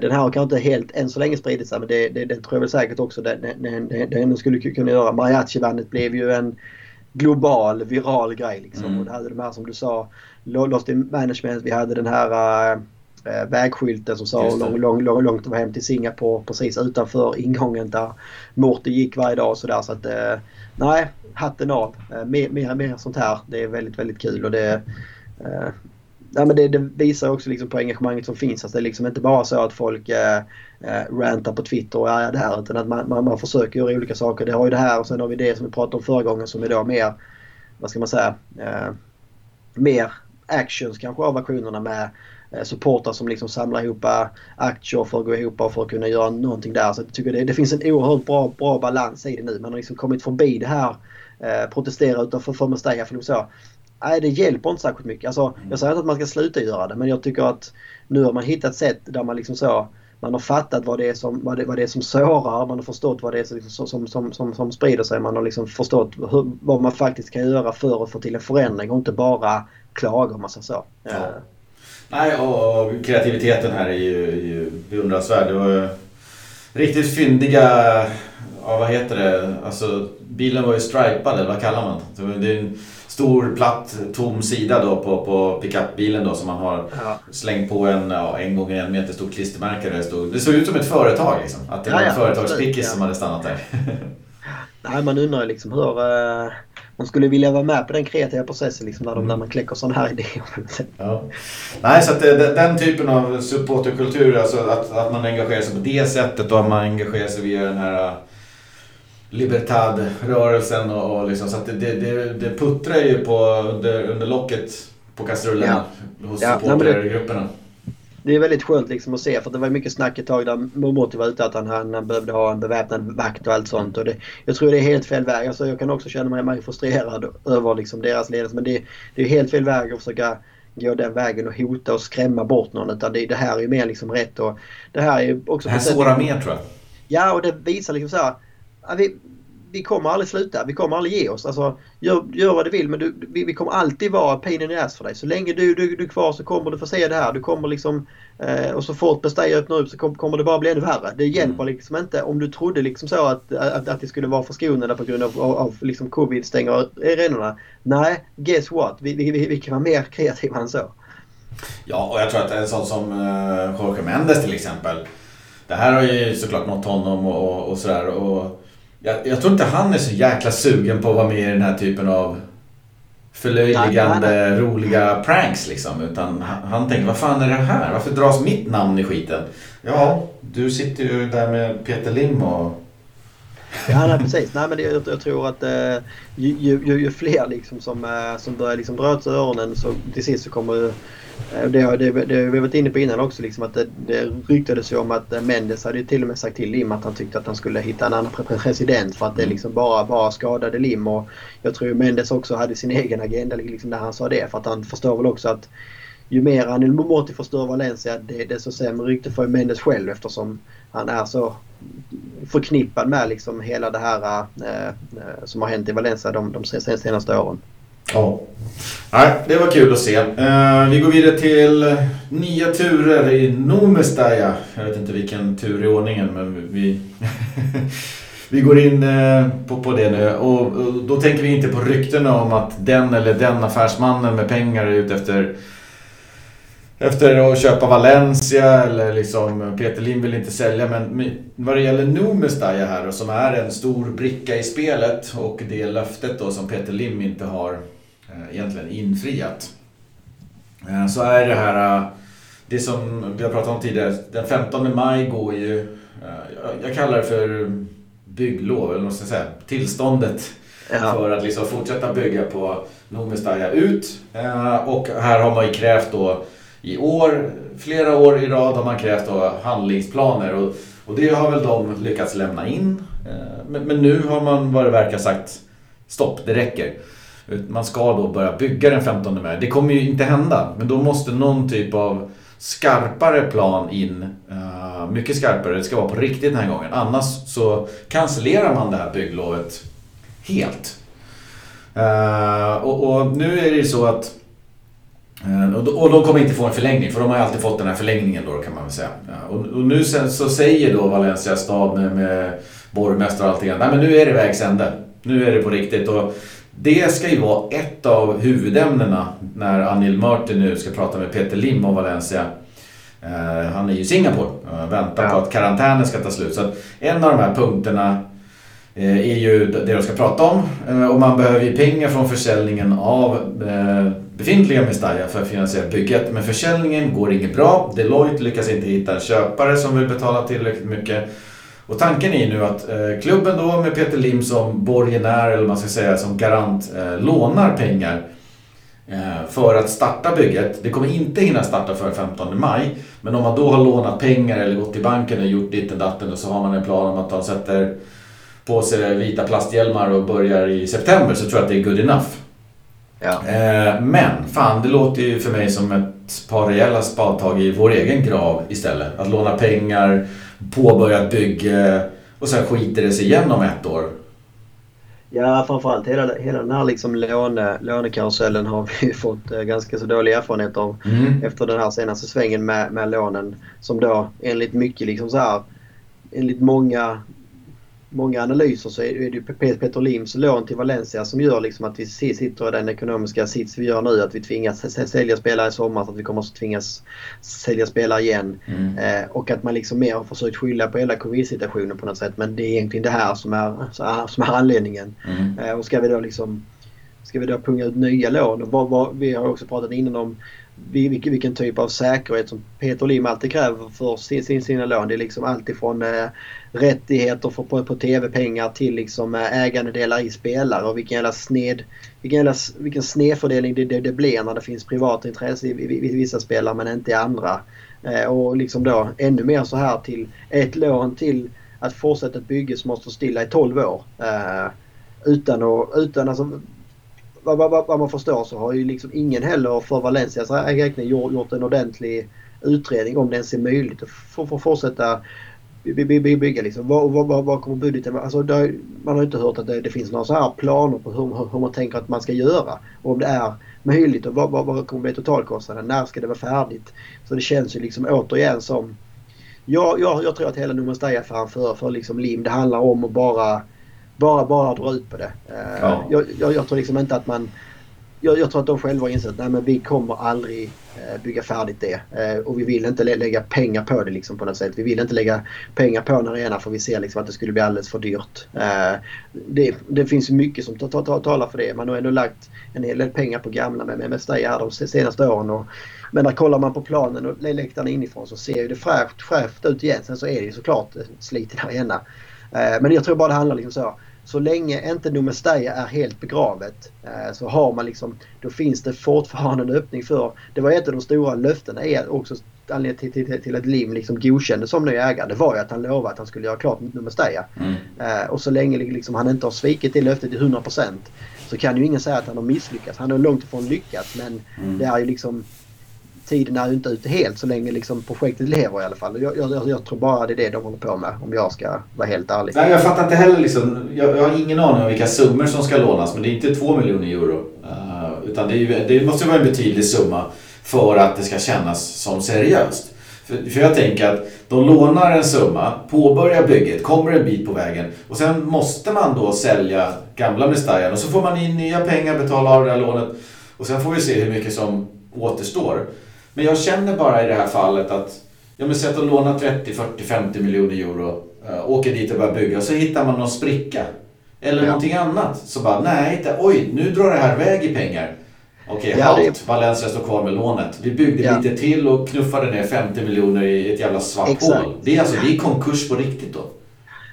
den här har kanske inte helt än så länge spridit sig men det, det, det tror jag väl säkert också det, det ändå skulle kunna göra. Mariachi-bandet blev ju en global, viral grej liksom. Mm. Och det hade de här som du sa, Lost in Management, vi hade den här äh, vägskylten som sa hur lång, lång, lång, långt var hem till Singapore precis utanför ingången där Morty gick varje dag och sådär. Så att äh, nej, hatten av. Äh, mer, mer, mer sånt här. Det är väldigt, väldigt kul och det ja, men det, det, visar också liksom på engagemanget som finns. Att det är liksom inte bara så att folk eh, eh rantar på Twitter och är det här utan att man, man, man försöker göra olika saker. Det har ju det här och sen har vi det som vi pratade om förra gången som är då mer, vad ska man säga, eh, mer actions kanske av aktionerna med eh, supportrar som liksom samlar ihop eh, aktier för att gå ihop och för att kunna göra någonting där. Så jag tycker det, det finns en oerhört bra, bra balans i det nu. Man har liksom kommit förbi det här eh, protestera utanför för Mestalla för så nej, det hjälper inte särskilt mycket. Alltså, mm. Jag säger inte att man ska sluta göra det men jag tycker att nu har man hittat sätt där man liksom så man har fattat vad det är som, vad det, vad det är som sårar, man har förstått vad det är som, som, som, som, som sprider sig. Man har liksom förstått hur, vad man faktiskt kan göra för att få till en förändring och inte bara klaga om man säger så. Ja. Uh. Nej, och kreativiteten här är ju, ju beundransvärd. Det var riktigt fyndiga, ja, vad heter det, alltså bilen var ju stripad eller vad kallar man det? är en stor platt tom sida då på, på pickupbilen då som man har ja. slängt på en, ja, en gånger en meter stort klistermärke där det stod. Det såg ut som ett företag liksom. Att det ja, var en ja, företagspickis som hade stannat där. (laughs) Nej, man undrar liksom hur... Uh, man skulle vilja vara med på den kreativa processen liksom, när, de, mm. när man kläcker sådana här (laughs) idéer. ja. Nej, så att det, den typen av supporterkultur, alltså att, att man engagerar sig på det sättet och att man engagerar sig via den här Libertad-rörelsen och, och liksom, så att det, det, det puttrar ju på under, under locket på kastrullen ja. hos ja, supportergrupperna. Det är väldigt skönt liksom att se för det var mycket snack ett tag där Momoti var ute att han, han behövde ha en beväpnad vakt och allt sånt. Och det, jag tror det är helt fel väg. Alltså jag kan också känna mig, mig frustrerad över liksom deras ledelse men det, det är helt fel väg att försöka gå den vägen och hota och skrämma bort någon. Utan det, det här är ju mer liksom rätt och det här är också... Det här sårar mer tror jag. Ja och det visar liksom så här vi, vi kommer aldrig sluta. Vi kommer aldrig ge oss. Alltså, gör, gör vad du vill men du, vi, vi, kommer alltid vara pain in the ass för dig. Så länge du, du, du är kvar så kommer du få se det här. Du kommer liksom, eh, och så fort Bestay öppnar upp så kom, kommer det bara bli ännu värre. Det hjälper mm. liksom inte om du trodde liksom så att, att, att det skulle vara förskonade på grund av, av, av liksom covid stänger arenorna. Nej, guess what? Vi, vi, vi, kan vara mer kreativa än så. Ja, och jag tror att en sån som uh, Jorge Mendes till exempel det här har ju såklart nått honom och, och, och sådär. Jag, jag tror inte han är så jäkla sugen på att vara med i den här typen av förlöjligande, nej, nej. roliga pranks liksom. Utan han, han tänker, vad fan är det här? Varför dras mitt namn i skiten? Ja, du sitter ju där med Peter Lim och... (laughs) Ja, nej, precis. Nej, men det, jag, jag tror att eh, ju, ju, ju, fler liksom som, eh, som börjar liksom dra åt öronen så till sist så kommer Eh, det har, det, det vi varit inne på innan också. Liksom att det, det ryktades ju om att eh, Mendes hade till och med sagt till Lim att han tyckte att han skulle hitta en annan president för att det mm. liksom bara, bara skadade Lim. Och jag tror Mendes också hade sin egen agenda liksom när han sa det. För att han förstår väl också att ju mer Anil Momoti förstör Valencia det, desto sämre rykte får Mendes själv eftersom han är så förknippad med liksom hela det här eh, eh som har hänt i Valencia de, de senaste åren. Ja. Nej, det var kul att se. Eh, vi går vidare till nya turer i Nomestaja. Jag vet inte vilken tur i ordningen men vi, vi (laughs) går in eh, på, på det nu. Och, och, då tänker vi inte på ryktena om att den eller den affärsmannen med pengar är ute efter efter att köpa Valencia eller liksom Peter Lim vill inte sälja men vad det gäller Nomestaja här och som är en stor bricka i spelet och det löftet då som Peter Lim inte har Eh, egentligen infriat. Eh, så är det här, eh, det som vi har pratat om tidigare, den 15 maj går ju, jag kallar det för bygglov, eller vad ska jag säga, tillståndet ja. för att liksom fortsätta bygga på Nomestaja ut. Och här har man ju krävt då i år, flera år i rad har man krävt handlingsplaner och, och det har väl de lyckats lämna in. Eh, men, men nu har man vad det verkar sagt stopp, det räcker. Man ska då börja bygga den 15 maj. Det kommer ju inte hända, men då måste någon typ av skarpare plan in. Eh, mycket skarpare, det ska vara på riktigt den här gången. Annars så cancellerar man det här bygglovet helt. Eh, och, och, nu är det ju så att uh, och, de kommer inte få en förlängning för de har ju alltid fått den här förlängningen då kan man väl säga. Och, och nu sen, så säger då Valencia stad med, med borgmästare och allting. Nej men nu är det vägs ände. Nu är det på riktigt. Och det ska ju vara ett av huvudämnena när Anil Murti nu ska prata med Peter Lim om Valencia. Uh, han är ju i Singapore och väntar på att karantänen ska ta slut. Så en av de här punkterna Eh, är ju det de ska prata om. Eh, och man behöver ju pengar från försäljningen av eh, befintliga Mestalla för att finansiera bygget. Men försäljningen går inget bra. Deloitte lyckas inte hitta en köpare som vill betala tillräckligt mycket. Och tanken är ju nu att klubben då med Peter Lim som borgenär eller man ska säga som garant lånar pengar för att starta bygget. Det kommer inte hinna starta före 15 maj. Men om man då har lånat pengar eller gått till banken och gjort ditten datten och så har man en plan om att man sätter på sig vita plasthjälmar och börjar i september så tror jag att det är good enough. Ja. Eh, men fan, det låter ju för mig som ett par rejäla spadtag i vår egen grav istället. Att låna pengar påbörjat bygge och sen skiter det sig igen om ett år. Ja, framförallt hela, hela den här liksom låne, lånekarusellen har vi (laughs) fått eh, ganska så dålig erfarenhet av mm. efter den här senaste svängen med, med lånen. Som då enligt mycket liksom så här, enligt många många analyser så är det Peter Lims lån till Valencia som gör liksom att vi sitter i den ekonomiska sits vi gör nu. Att vi tvingas sälja spelare i sommar så att vi kommer att tvingas sälja spelare igen. Mm. Eh, och att man liksom mer har försökt skylla på hela covid-situationen på något sätt. Men det är egentligen det här som är, som är anledningen. Mm. Eh, och ska vi då liksom Ska vi då punga ut nya lån? Och vad, vad, vi har också pratat innan om vilken, vilken typ av säkerhet som Peter Lim alltid kräver för sin, sina lån. Det är liksom alltifrån eh, rättigheter för, på, på tv-pengar till liksom eh, ägandedelar i spelare och vilken jävla sned vilken, jävla, vilken snedfördelning det, det, det blir när det finns privata intresse i, i, i vissa spelare men inte i andra. Eh, och liksom då ännu mer så här till ett lån till att fortsätta ett bygge som måste stå stilla i 12 år. Eh, utan att, utan alltså, vad, vad, vad, man förstår så har ju liksom ingen heller för Valencias räkning gjort, gjort en ordentlig utredning om det ens är möjligt att få fortsätta bygga liksom. Vad, vad, vad kommer budgeten alltså, har, Man har inte hört att det, det, finns några så här planer på hur, hur man tänker att man ska göra. Och om det är möjligt och vad, vad, vad kommer bli totalkostnaden? När ska det vara färdigt? Så det känns ju liksom återigen som... Jag, jag, jag tror att hela Numastay-affären för, för liksom Lim det handlar om att bara bara, bara dra ut på det. Eh, ja. Jag, jag, jag, tror liksom inte att man... Jag, jag tror att de själva har insett att vi kommer aldrig eh, bygga färdigt det. Eh, och vi vill inte lägga pengar på det liksom på något sätt. Vi vill inte lägga pengar på en arena för vi ser liksom att det skulle bli alldeles för dyrt. Det, det finns mycket som talar för det. Man har ändå lagt en hel del pengar på gamla med, med Mestalla de senaste åren. Och, men när kollar man på planen och läktarna inifrån så ser det fräscht, fräscht ut igen. Sen så är det ju såklart sliten arena. Men jag tror bara det handlar liksom så. Så länge inte Numestaya är helt begravet eh, så har man liksom, då finns det fortfarande en öppning för, det var ett av de stora löftena är också anledningen till, till, till att Lim liksom godkände som ny ägare. Det var ju att han lovade att han skulle göra klart Numestaya. Mm. Eh, och så länge liksom han inte har svikit det löftet till 100% så kan ju ingen säga att han har misslyckats. Han har långt ifrån lyckats men mm. det är ju liksom tiden är ju inte ute helt så länge liksom projektet lever i alla fall. Jag, jag, jag, tror bara det är det de håller på med om jag ska vara helt ärlig. Nej, jag fattar inte heller liksom. Jag, jag har ingen aning om vilka summor som ska lånas men det är inte två miljoner euro. Uh, utan det, är, det måste vara en betydlig summa för att det ska kännas som seriöst. För, för jag tänker att de lånar en summa, påbörjar bygget, kommer en bit på vägen och sen måste man då sälja gamla Mestajan och så får man in nya pengar, betala av det här lånet och sen får vi se hur mycket som återstår. Men jag känner bara i det här fallet att, ja men säg att de lånar 30, 40, 50 miljoner euro, äh, åker dit och börjar bygga och så hittar man någon spricka. Eller ja. någonting annat. Så bara, nej, inte, oj, nu drar det här iväg i pengar. Okej, okay, ja, halt. Det... Valencia står kvar med lånet. Vi byggde ja. lite till och knuffade ner 50 miljoner i ett jävla svart hål. Det är alltså, det är konkurs på riktigt då.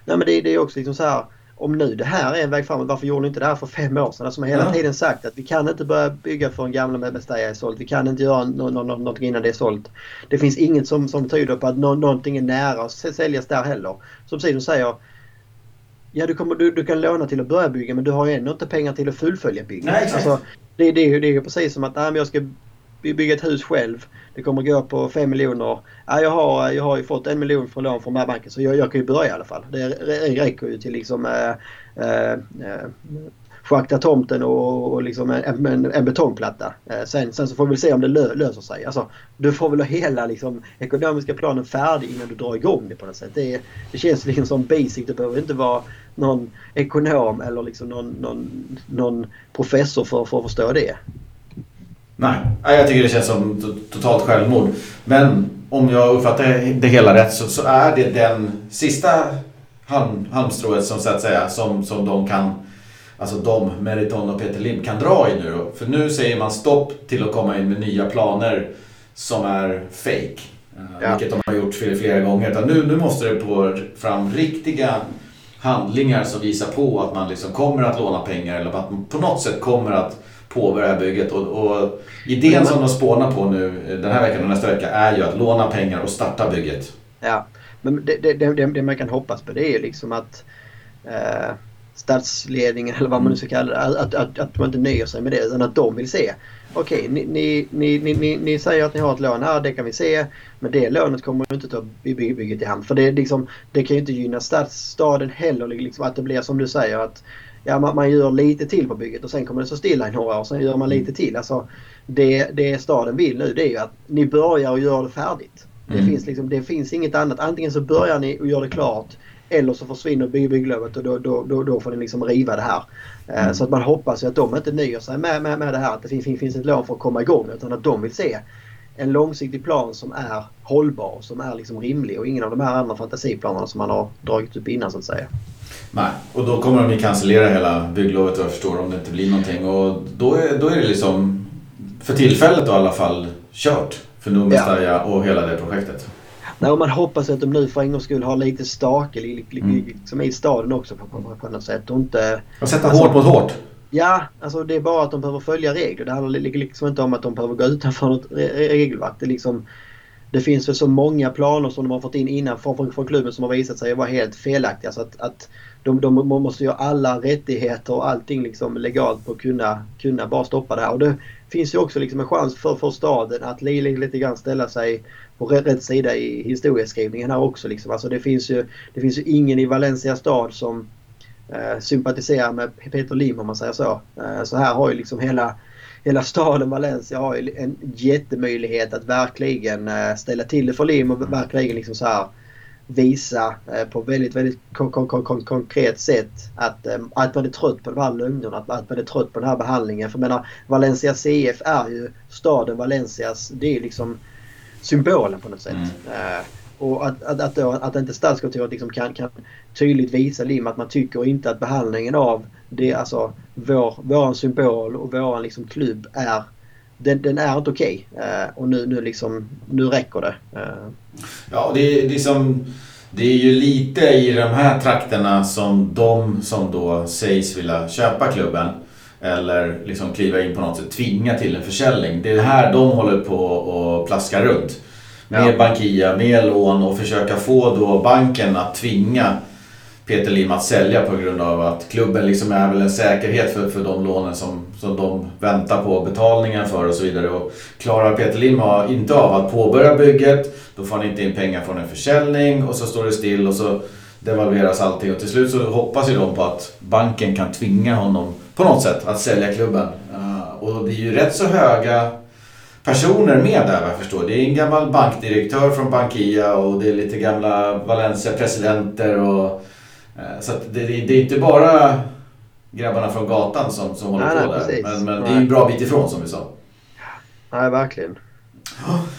Nej men det, det är också liksom så här om nu det här är en väg framåt, varför gjorde ni inte det här för fem år sedan? Alltså man har hela ja. tiden sagt att vi kan inte börja bygga för en gamla Mestalla är sålt. Vi kan inte göra no, no, no, någonting innan det är sålt. Det finns inget som, som tyder på att no, någonting är nära att säljas där heller. Som precis säger, Ja, du, kommer, du, du kan låna till att börja bygga men du har ju ändå inte pengar till att fullfölja bygget. Nej. Alltså, det, det, är ju- det är ju precis som att nej, men jag ska by- bygga ett hus själv. Det kommer gå på 5 miljoner. Ja, jag, har, jag har ju fått en miljon från lån från den här banken så jag, jag kan ju börja i alla fall. Det räcker ju till liksom eh, eh, eh, schakta tomten och, och liksom en, en, en betongplatta. Eh, sen, sen så får vi se om det lö, löser sig. Alltså, du får väl ha hela liksom, ekonomiska planen färdig innan du drar igång det på något sätt. Det, det känns liksom som basic. Det behöver inte vara någon ekonom eller liksom någon, någon, någon professor för, för att förstå det. Nej, jag tycker det känns som to- totalt självmord. Men om jag uppfattar det hela rätt så, så är det den sista halm, halmstrået som så att säga som, som de kan Alltså de, Meriton och Peter Lim kan dra i nu då. För nu säger man stopp till att komma in med nya planer som är fake. Eh, Ja. Vilket de har gjort flera, flera gånger. Utan nu, nu måste det på fram riktiga handlingar som visar på att man liksom kommer att låna pengar eller att man på något sätt kommer att påbörja bygget. Och, och idén som de spånar på nu eh, den här veckan och nästa vecka är ju att låna pengar och starta bygget. Ja, men det, det, det, det man kan hoppas på det är ju liksom att eh, statsledningen eller vad man nu ska kalla det, att, att, att man inte nöjer sig med det utan att de vill se. Okej, ni, ni, ni, ni, ni, ni säger att ni har ett lån här, det kan vi se. Men det lånet kommer ju inte ta by- by- bygget i hamn. För det, är liksom, det kan ju inte gynna stadsstaden heller. Liksom, att det blir som du säger att ja, man, man gör lite till på bygget och sen kommer det stå stilla i några år. Sen gör man lite till. Alltså, det, det staden vill nu det är ju att ni börjar och gör det färdigt. Det, Mm. finns liksom, det finns inget annat. Antingen så börjar ni och gör det klart eller så försvinner bygg- bygglovet och då, då, då, då får ni liksom riva det här. Eh, Mm. Så att man hoppas ju att de inte nöjer sig med, med, med det här att det finns, finns ett lån för att komma igång utan att de vill se en långsiktig plan som är hållbar som är liksom rimlig och ingen av de här andra fantasiplanerna som man har dragit upp innan så att säga. Nej, och då kommer de ju cancellera hela bygglovet vad jag förstår om det inte blir någonting. Och då är, då är det liksom, för tillfället då i alla fall, kört för Numestaja och hela det projektet. Nej, och man hoppas att de nu för en gångs skull har lite stake li- li- Mm. liksom i staden också på, på, på något sätt och inte Och sätta Alltså- hårt mot hårt. Ja, alltså det är bara att de behöver följa regler. Det handlar li- liksom inte om att de behöver gå utanför något re- re- regelverk. Det, är liksom, det finns väl så många planer som de har fått in innan från, från, från klubben som har visat sig vara helt felaktiga. Så att, att de, de måste ju ha alla rättigheter och allting liksom legalt på att kunna, kunna bara stoppa det här. Och det finns ju också liksom en chans för, för staden att li, li, lite grann ställa sig på rätt, rätt sida i historieskrivningen här också. Liksom. Alltså det, finns ju, det finns ju ingen i Valencia stad som eh, sympatiserar med Peter Lim om man säger så. Eh, så här har ju liksom hela, hela staden Valencia har ju en jättemöjlighet att verkligen eh, ställa till det för Lim och verkligen liksom så här visa eh, på väldigt, väldigt kon- kon- kon- kon- konkret sätt att, eh, att man är trött på de här lögnerna, att, att man är trött på den här behandlingen. För jag menar, Valencia CF är ju staden Valencias, det är liksom symbolen på något sätt. Mm. Eh, och att, att, att, då, att inte stadskontoret liksom kan, kan tydligt visa Lim att man tycker inte att behandlingen av det, alltså vår, våran symbol och våran liksom klubb är den, den är inte okej. Eh, och nu, nu, liksom, nu räcker det. Eh, Ja, det, är- det, är som, det är ju lite i de här trakterna som de som då sägs vilja köpa klubben eller liksom kliva in på något sätt, tvinga till en försäljning. Det är här de håller på och plaskar runt. Med Ja. Bankia, med lån och försöka få då banken att tvinga Peter Lim att sälja på grund av att klubben liksom är väl en säkerhet för, för de lånen som, som de väntar på betalningen för och så vidare. Och klarar Peter Lim inte av att påbörja bygget, då får han inte in pengar från en försäljning och så står det still och så devalveras allting. Och till slut så hoppas ju de på att banken kan tvinga honom på något sätt att sälja klubben. Eh, och det är ju rätt så höga personer med där vad jag förstår. Det är en gammal bankdirektör från Bankia och det är lite gamla Valencia-presidenter och så att det, det är inte bara grabbarna från gatan som, som håller Nej, på nej, där. precis. Men, men det är ju en bra bit ifrån som vi sa. nej, verkligen. (gasps)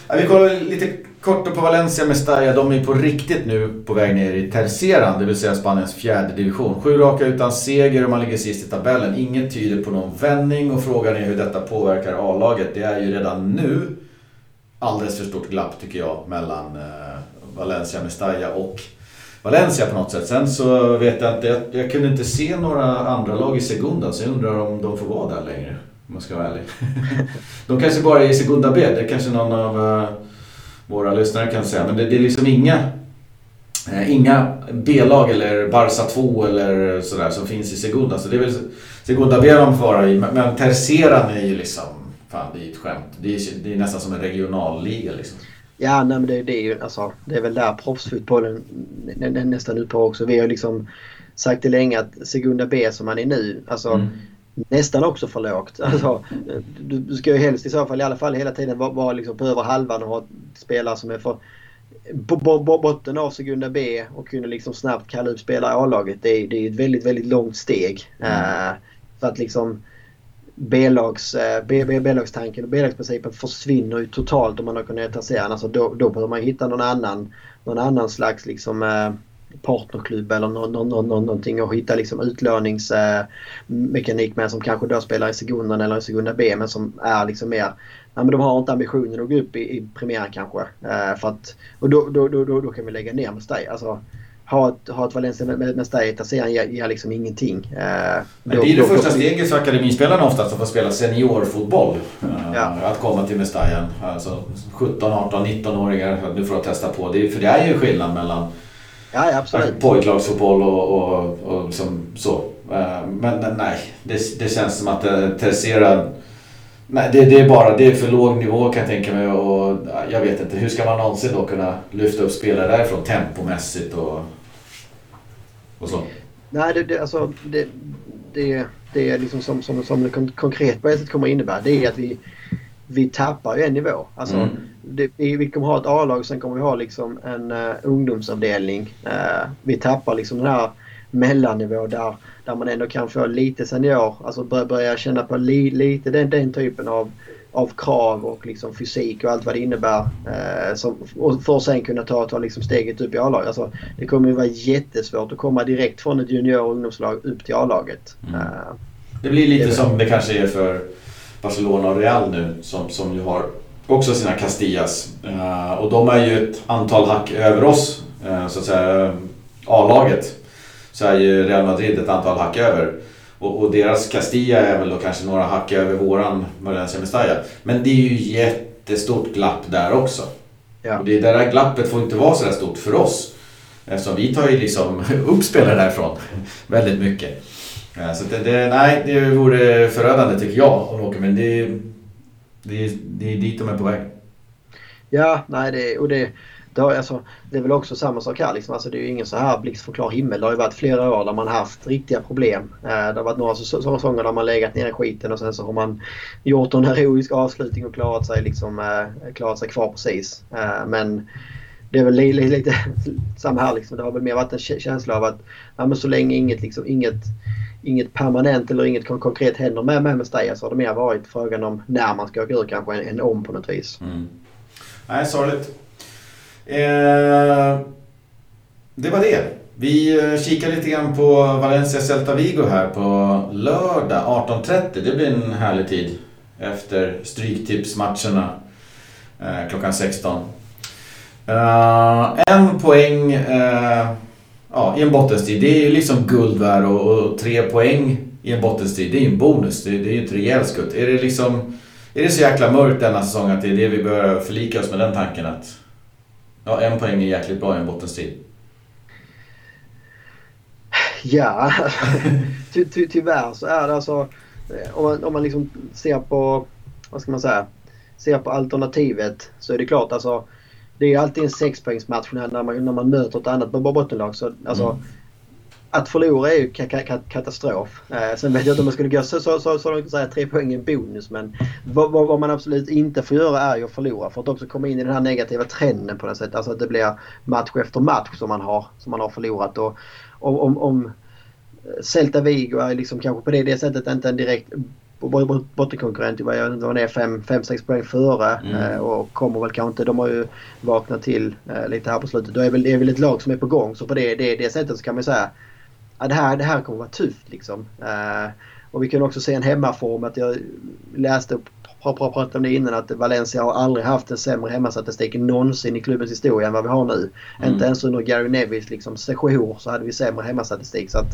Ja, vi kollar lite kort på Valencia Mestalla. De är på riktigt nu på väg ner i Terceran, det vill säga Spaniens fjärde division. Sju raka utan seger och man ligger sist i tabellen. Inget tyder på någon vändning och frågan är hur detta påverkar A-laget. Det är ju redan nu alldeles för stort glapp tycker jag mellan eh, Valencia Mestalla och Valencia på något sätt. Sen så vet jag inte, jag, jag kunde inte se några andra lag i Segunda så jag undrar om de får vara där längre. Om man ska vara ärlig. (laughs) de kanske bara är i Segunda B, det kanske någon av eh, våra lyssnare kan säga. Men det, det är liksom inga Eh, inga B-lag eller Barca 2 eller sådär som finns i Segunda. Så det är väl Segunda B de får vara i. Men Terceran är ju liksom, fan det är ett skämt. Det är, det är nästan som en regionalliga liksom. Ja, nej, men det, det, är ju alltså, det är väl där proffsfotbollen nästan ut på också. Vi har liksom sagt det länge att Segunda B som man är nu, alltså mm. nästan också för lågt. Alltså, du, du ska ju helst i så fall i alla fall hela tiden vara, vara liksom på över halvan och ha spelare som är för på, på, på botten av Segunda B och kunna liksom snabbt kalla upp spelare i A-laget. Det, är, det är ett väldigt, väldigt långt steg. Mm. Uh, för att liksom B-lags, uh, B-lagstanken och B-lagsprincipen försvinner ju totalt om man har kunnat etablera alltså då, då behöver man hitta någon annan, någon annan slags liksom eh, partnerklubb eller no, no, no, någonting och hitta liksom utlåningsmekanik eh, med som kanske då spelar i Sekundan eller i Sekunda B men som är liksom mer ja, men de har inte ambitionen att gå upp i, i premiären kanske. För att, och då, då, då, då, då kan vi lägga ner Mestalla. Alltså, ha ett, ha ett Valencia med Mestalla i serien ger, ger liksom ingenting. Uh, men det är det första steget för akademispelarna oftast att få spela seniorfotboll. Uh, ja. Att komma till Mestalla. Alltså 17, 18, 19-åringar. Nu får jag testa på. Det, för det är ju skillnad mellan Ja, ja, absolut. Pojklagsfotboll och, och, och som så. Men nej, det, det känns som att Tercera Nej, det, det, är bara det är för låg nivå kan jag tänka mig och jag vet inte. Hur ska man någonsin då kunna lyfta upp spelare därifrån tempomässigt och, och så? Nej, det, det, alltså, det, det, det är liksom som, som, som det konkret på ett sätt kommer innebära det är att vi, vi tappar ju en nivå. Alltså, mm. det, vi kommer ha ett A-lag sen kommer vi ha liksom en uh, ungdomsavdelning. Uh, vi tappar liksom den här mellannivå där, där man ändå kan få lite senior, alltså börja känna på li, lite den, den typen av, av krav och liksom fysik och allt vad det innebär. Eh, som, och för att sen kunna ta, ta liksom steget upp i A-laget. Alltså, det kommer ju vara jättesvårt att komma direkt från ett junior och ungdomslag upp till A-laget. Mm. Eh, det blir lite det som det kanske är för Barcelona och Real nu som, som ju har också sina Castillas. Uh, och de är ju ett antal hack över oss, uh, så att säga, A-laget så är ju Real Madrid ett antal hack över. Och, och deras Castilla är väl då kanske några hack över våran Valencia Mestalla. Men det är ju jättestort glapp där också. Ja. Och det, där glappet får inte vara så där stort för oss. Eftersom vi tar ju liksom (laughs) upp spelare därifrån väldigt mycket. Så det, det, nej, det vore förödande tycker jag om åker, men det, det, det är dit de är på väg. Ja, nej det, och det, det, har, alltså, det är väl också samma sak här. Liksom. Alltså, det är ju ingen så här blixt från klar himmel. Det har ju varit flera år där man haft riktiga problem. Eh, det har varit några säsonger där man legat ner i skiten och sen så har man gjort en heroisk avslutning och klarat sig, liksom, eh, klarat sig kvar precis. Eh, men det är väl lite, lite (laughs) samma här. Liksom. Det har väl mer varit en känsla av att ja, men så länge inget, liksom, inget, inget permanent eller inget konkret händer med, med Mestalla så har det mer varit frågan om när man ska åka ur kanske än, än om på något vis. Mm. Nej, sorgligt. Eh, det var det. Vi eh, kikar lite grann på Valencia Celta Vigo här på lördag 18.30. Det blir en härlig tid efter Stryktipsmatcherna eh, klockan 16. Eh, en poäng eh, ja, i en bottenstrid, det är ju liksom guld värd och, och, tre poäng i en bottenstrid, det är ju en bonus. Det, det är ju ett rejält skutt. Är det liksom... Är det så jäkla mörkt denna säsong att det är det vi börjar förlika oss med den tanken att Ja, en poäng är jäkligt bra i en bottenstrid. Ja, (laughs) ty, ty, tyvärr så är det alltså eh, om man, om man liksom ser på, vad ska man säga, ser på alternativet så är det klart alltså det är alltid en sexpoängsmatch när man, när man möter ett annat bottenlag. Så, alltså, mm att förlora är ju katastrof. Eh, sen vet jag inte om man skulle gå så, så, så, så långt att säga tre poäng är bonus. Men vad, vad, man absolut inte får göra är ju att förlora för att också komma in i den här negativa trenden på något sätt. Alltså att det blir match efter match som man har, som man har förlorat. Och, om, om Celta Vigo är liksom kanske på det, det sättet inte en direkt bottenkonkurrent. Jag vet inte vad det är, 5-6 poäng före. Mm. Eh, och kommer väl kanske inte. De har ju vaknat till eh, lite här på slutet. Då är väl, det är väl ett lag som är på gång. Så på det, det, det sättet så kan man säga ja, det, här, det här kommer vara tufft liksom. Uh, och vi kan också se en hemmaform. Att jag läste och pratade om det innan att Valencia har aldrig haft en sämre hemmastatistik någonsin i klubbens historia än vad vi har nu. Mm. Inte ens under Gary Nevis liksom, sejour så hade vi sämre hemmastatistik. Så att,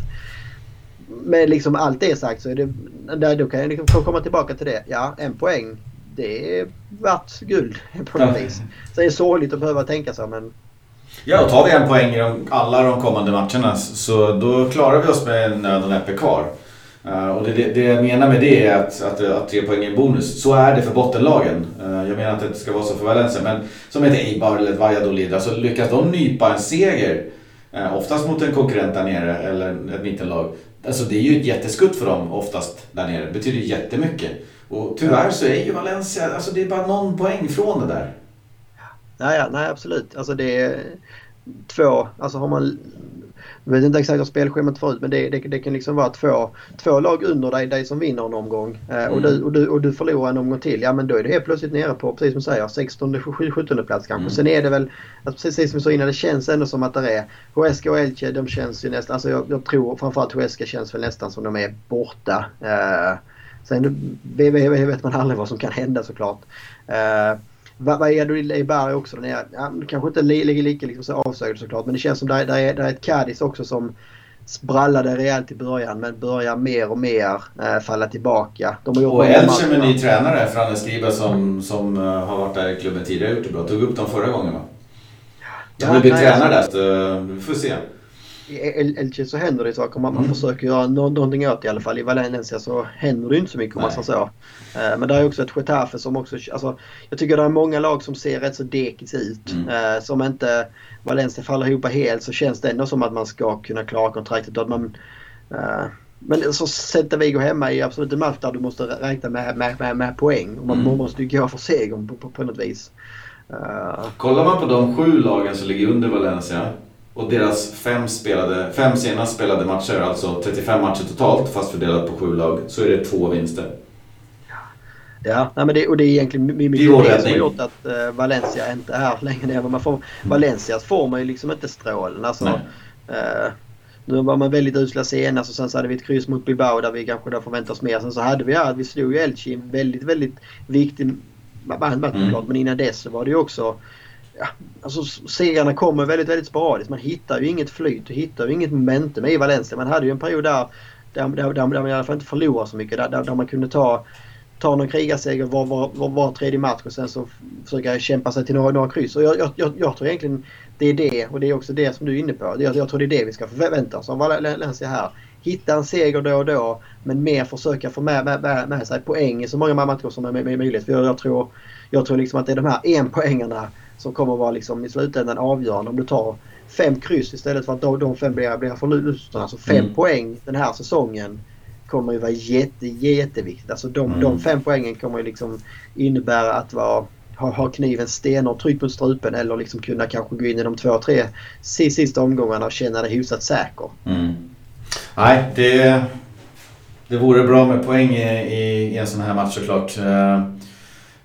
med liksom allt det sagt så är det, där, då kan jag liksom komma tillbaka till det. Ja, en poäng. Det är värt guld på något vis. Så det är sorgligt att behöva tänka så men Ja, och tar vi en poäng i de, alla de kommande matcherna så då klarar vi oss med nöd och näppe kvar. Uh, och det, det, det, jag menar med det är att, att, att tre poäng är en bonus. Så är det för bottenlagen. Uh, jag menar att det inte ska vara så för Valencia. Men som ett Eibar eller ett Valladolid, alltså lyckas de nypa en seger, uh, oftast mot en konkurrent där nere eller ett mittenlag. Alltså det är ju ett jätteskutt för dem oftast där nere. Det betyder jättemycket. Och tyvärr så är ju Valencia, alltså det är bara någon poäng från det där. Nej, nej absolut. Alltså det är två, alltså har man jag vet inte exakt hur spelschemat förut men det, det, det, kan liksom vara två, två lag under dig, dig som vinner en omgång. Eh, mm. och, du, och, du, och du förlorar en omgång till. Ja men då är du helt plötsligt nere på, precis som du säger, 16 17 plats kanske. Mm. Sen är det väl, alltså, precis som vi sa innan, det känns ändå som att det är Huesca och Elche, de känns ju nästan, alltså jag, jag tror framförallt Huesca känns väl nästan som de är borta. Eh, sen vet man aldrig vad som kan hända såklart. Eh, vad är det i Berg också? Den är, ja, kanske inte ligger lika liksom så avsökt såklart men det känns som det är, är, är ett Cadiz också som sprallade rejält i början men börjar mer och mer äh, falla tillbaka. De har och Elche med ny tränare, Franne Skriba som, som uh, har varit där i klubben tidigare gjort det bra. Tog upp dem förra gången va? De ja, blir tränare där så uh, vi får se i Elche så händer det saker. Man, man mm. försöker göra någonting åt det i alla fall. I Valencia så händer det inte så mycket om man säger så. Eh, men det är också ett Getafe som också... Alltså, jag tycker det är många lag som ser rätt så dekigt ut. Mm. Eh, som inte Valencia faller ihop helt så känns det ändå som att man ska kunna klara kontraktet. att man, eh, men så sätter vi gå hemma i absolut en match där du måste räkna med, med, med, med poäng. Och man mm. måste ju gå för segern på, på, på något vis. Kollar man på de sju lagen som ligger under Valencia och deras fem, spelade, fem senast spelade matcher, alltså 35 matcher totalt fast fördelat på sju lag, så är det två vinster. Ja, nej, men det, och det är egentligen mycket det, det som har gjort att uh, Valencia inte är längre ner. Man får, mm. Valencias får man ju liksom inte strålen. Alltså, uh, nu var man väldigt usla senast och sen så hade vi ett kryss mot Bilbao där vi kanske då förväntar oss mer. Sen så hade vi, ja, vi slog ju Elche i en väldigt, väldigt viktig match mm. Men innan dess så var det ju också ja, alltså segrarna kommer väldigt, väldigt sporadiskt. Man hittar ju inget flyt, du hittar ju inget momentum i Valencia. Man hade ju en period där, där, där, där man i alla fall inte förlorade så mycket. Där, där, där man kunde ta, ta någon krigarseger var, var, var, var tredje match och sen så försöka kämpa sig till några, några kryss. Och jag, jag, jag, tror egentligen det är det och det är också det som du är inne på. Jag, jag tror det är det vi ska förvänta oss av Valencia här. Hitta en seger då och då men mer försöka få med, med, med, med sig poäng i så många matcher som är möjligt. För jag, jag, tror, jag tror liksom att det är de här enpoängarna som kommer vara liksom i slutändan avgörande. Om du tar fem kryss istället för att de, fem blir, blir förlusterna. Alltså fem mm. poäng den här säsongen kommer ju vara jätte, jätteviktigt. Alltså de, mm. de fem poängen kommer ju liksom innebära att vara, ha, ha kniven stenhårt tryckt mot strupen eller liksom kunna kanske gå in i de två, tre sista omgångarna och känna dig hyfsat säker. Mm. Nej, det, det vore bra med poäng i, i, i en sån här match såklart. Uh,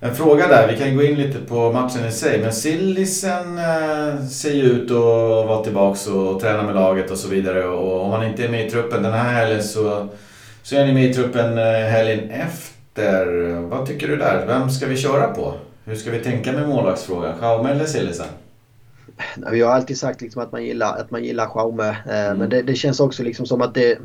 en fråga där, vi kan gå in lite på matchen i sig. Men Sillisen eh, ser ju ut att vara tillbaks och träna med laget och så vidare. Och om han inte är med i truppen den här helgen så, så är ni med i truppen eh, helgen efter. Vad tycker du där? Vem ska vi köra på? Hur ska vi tänka med målvaktsfrågan? Schaume eller Sillisen? Vi har alltid sagt liksom att man gillar, att man gillar Schaume. Eh, mm. Men det, det, känns också liksom som att det...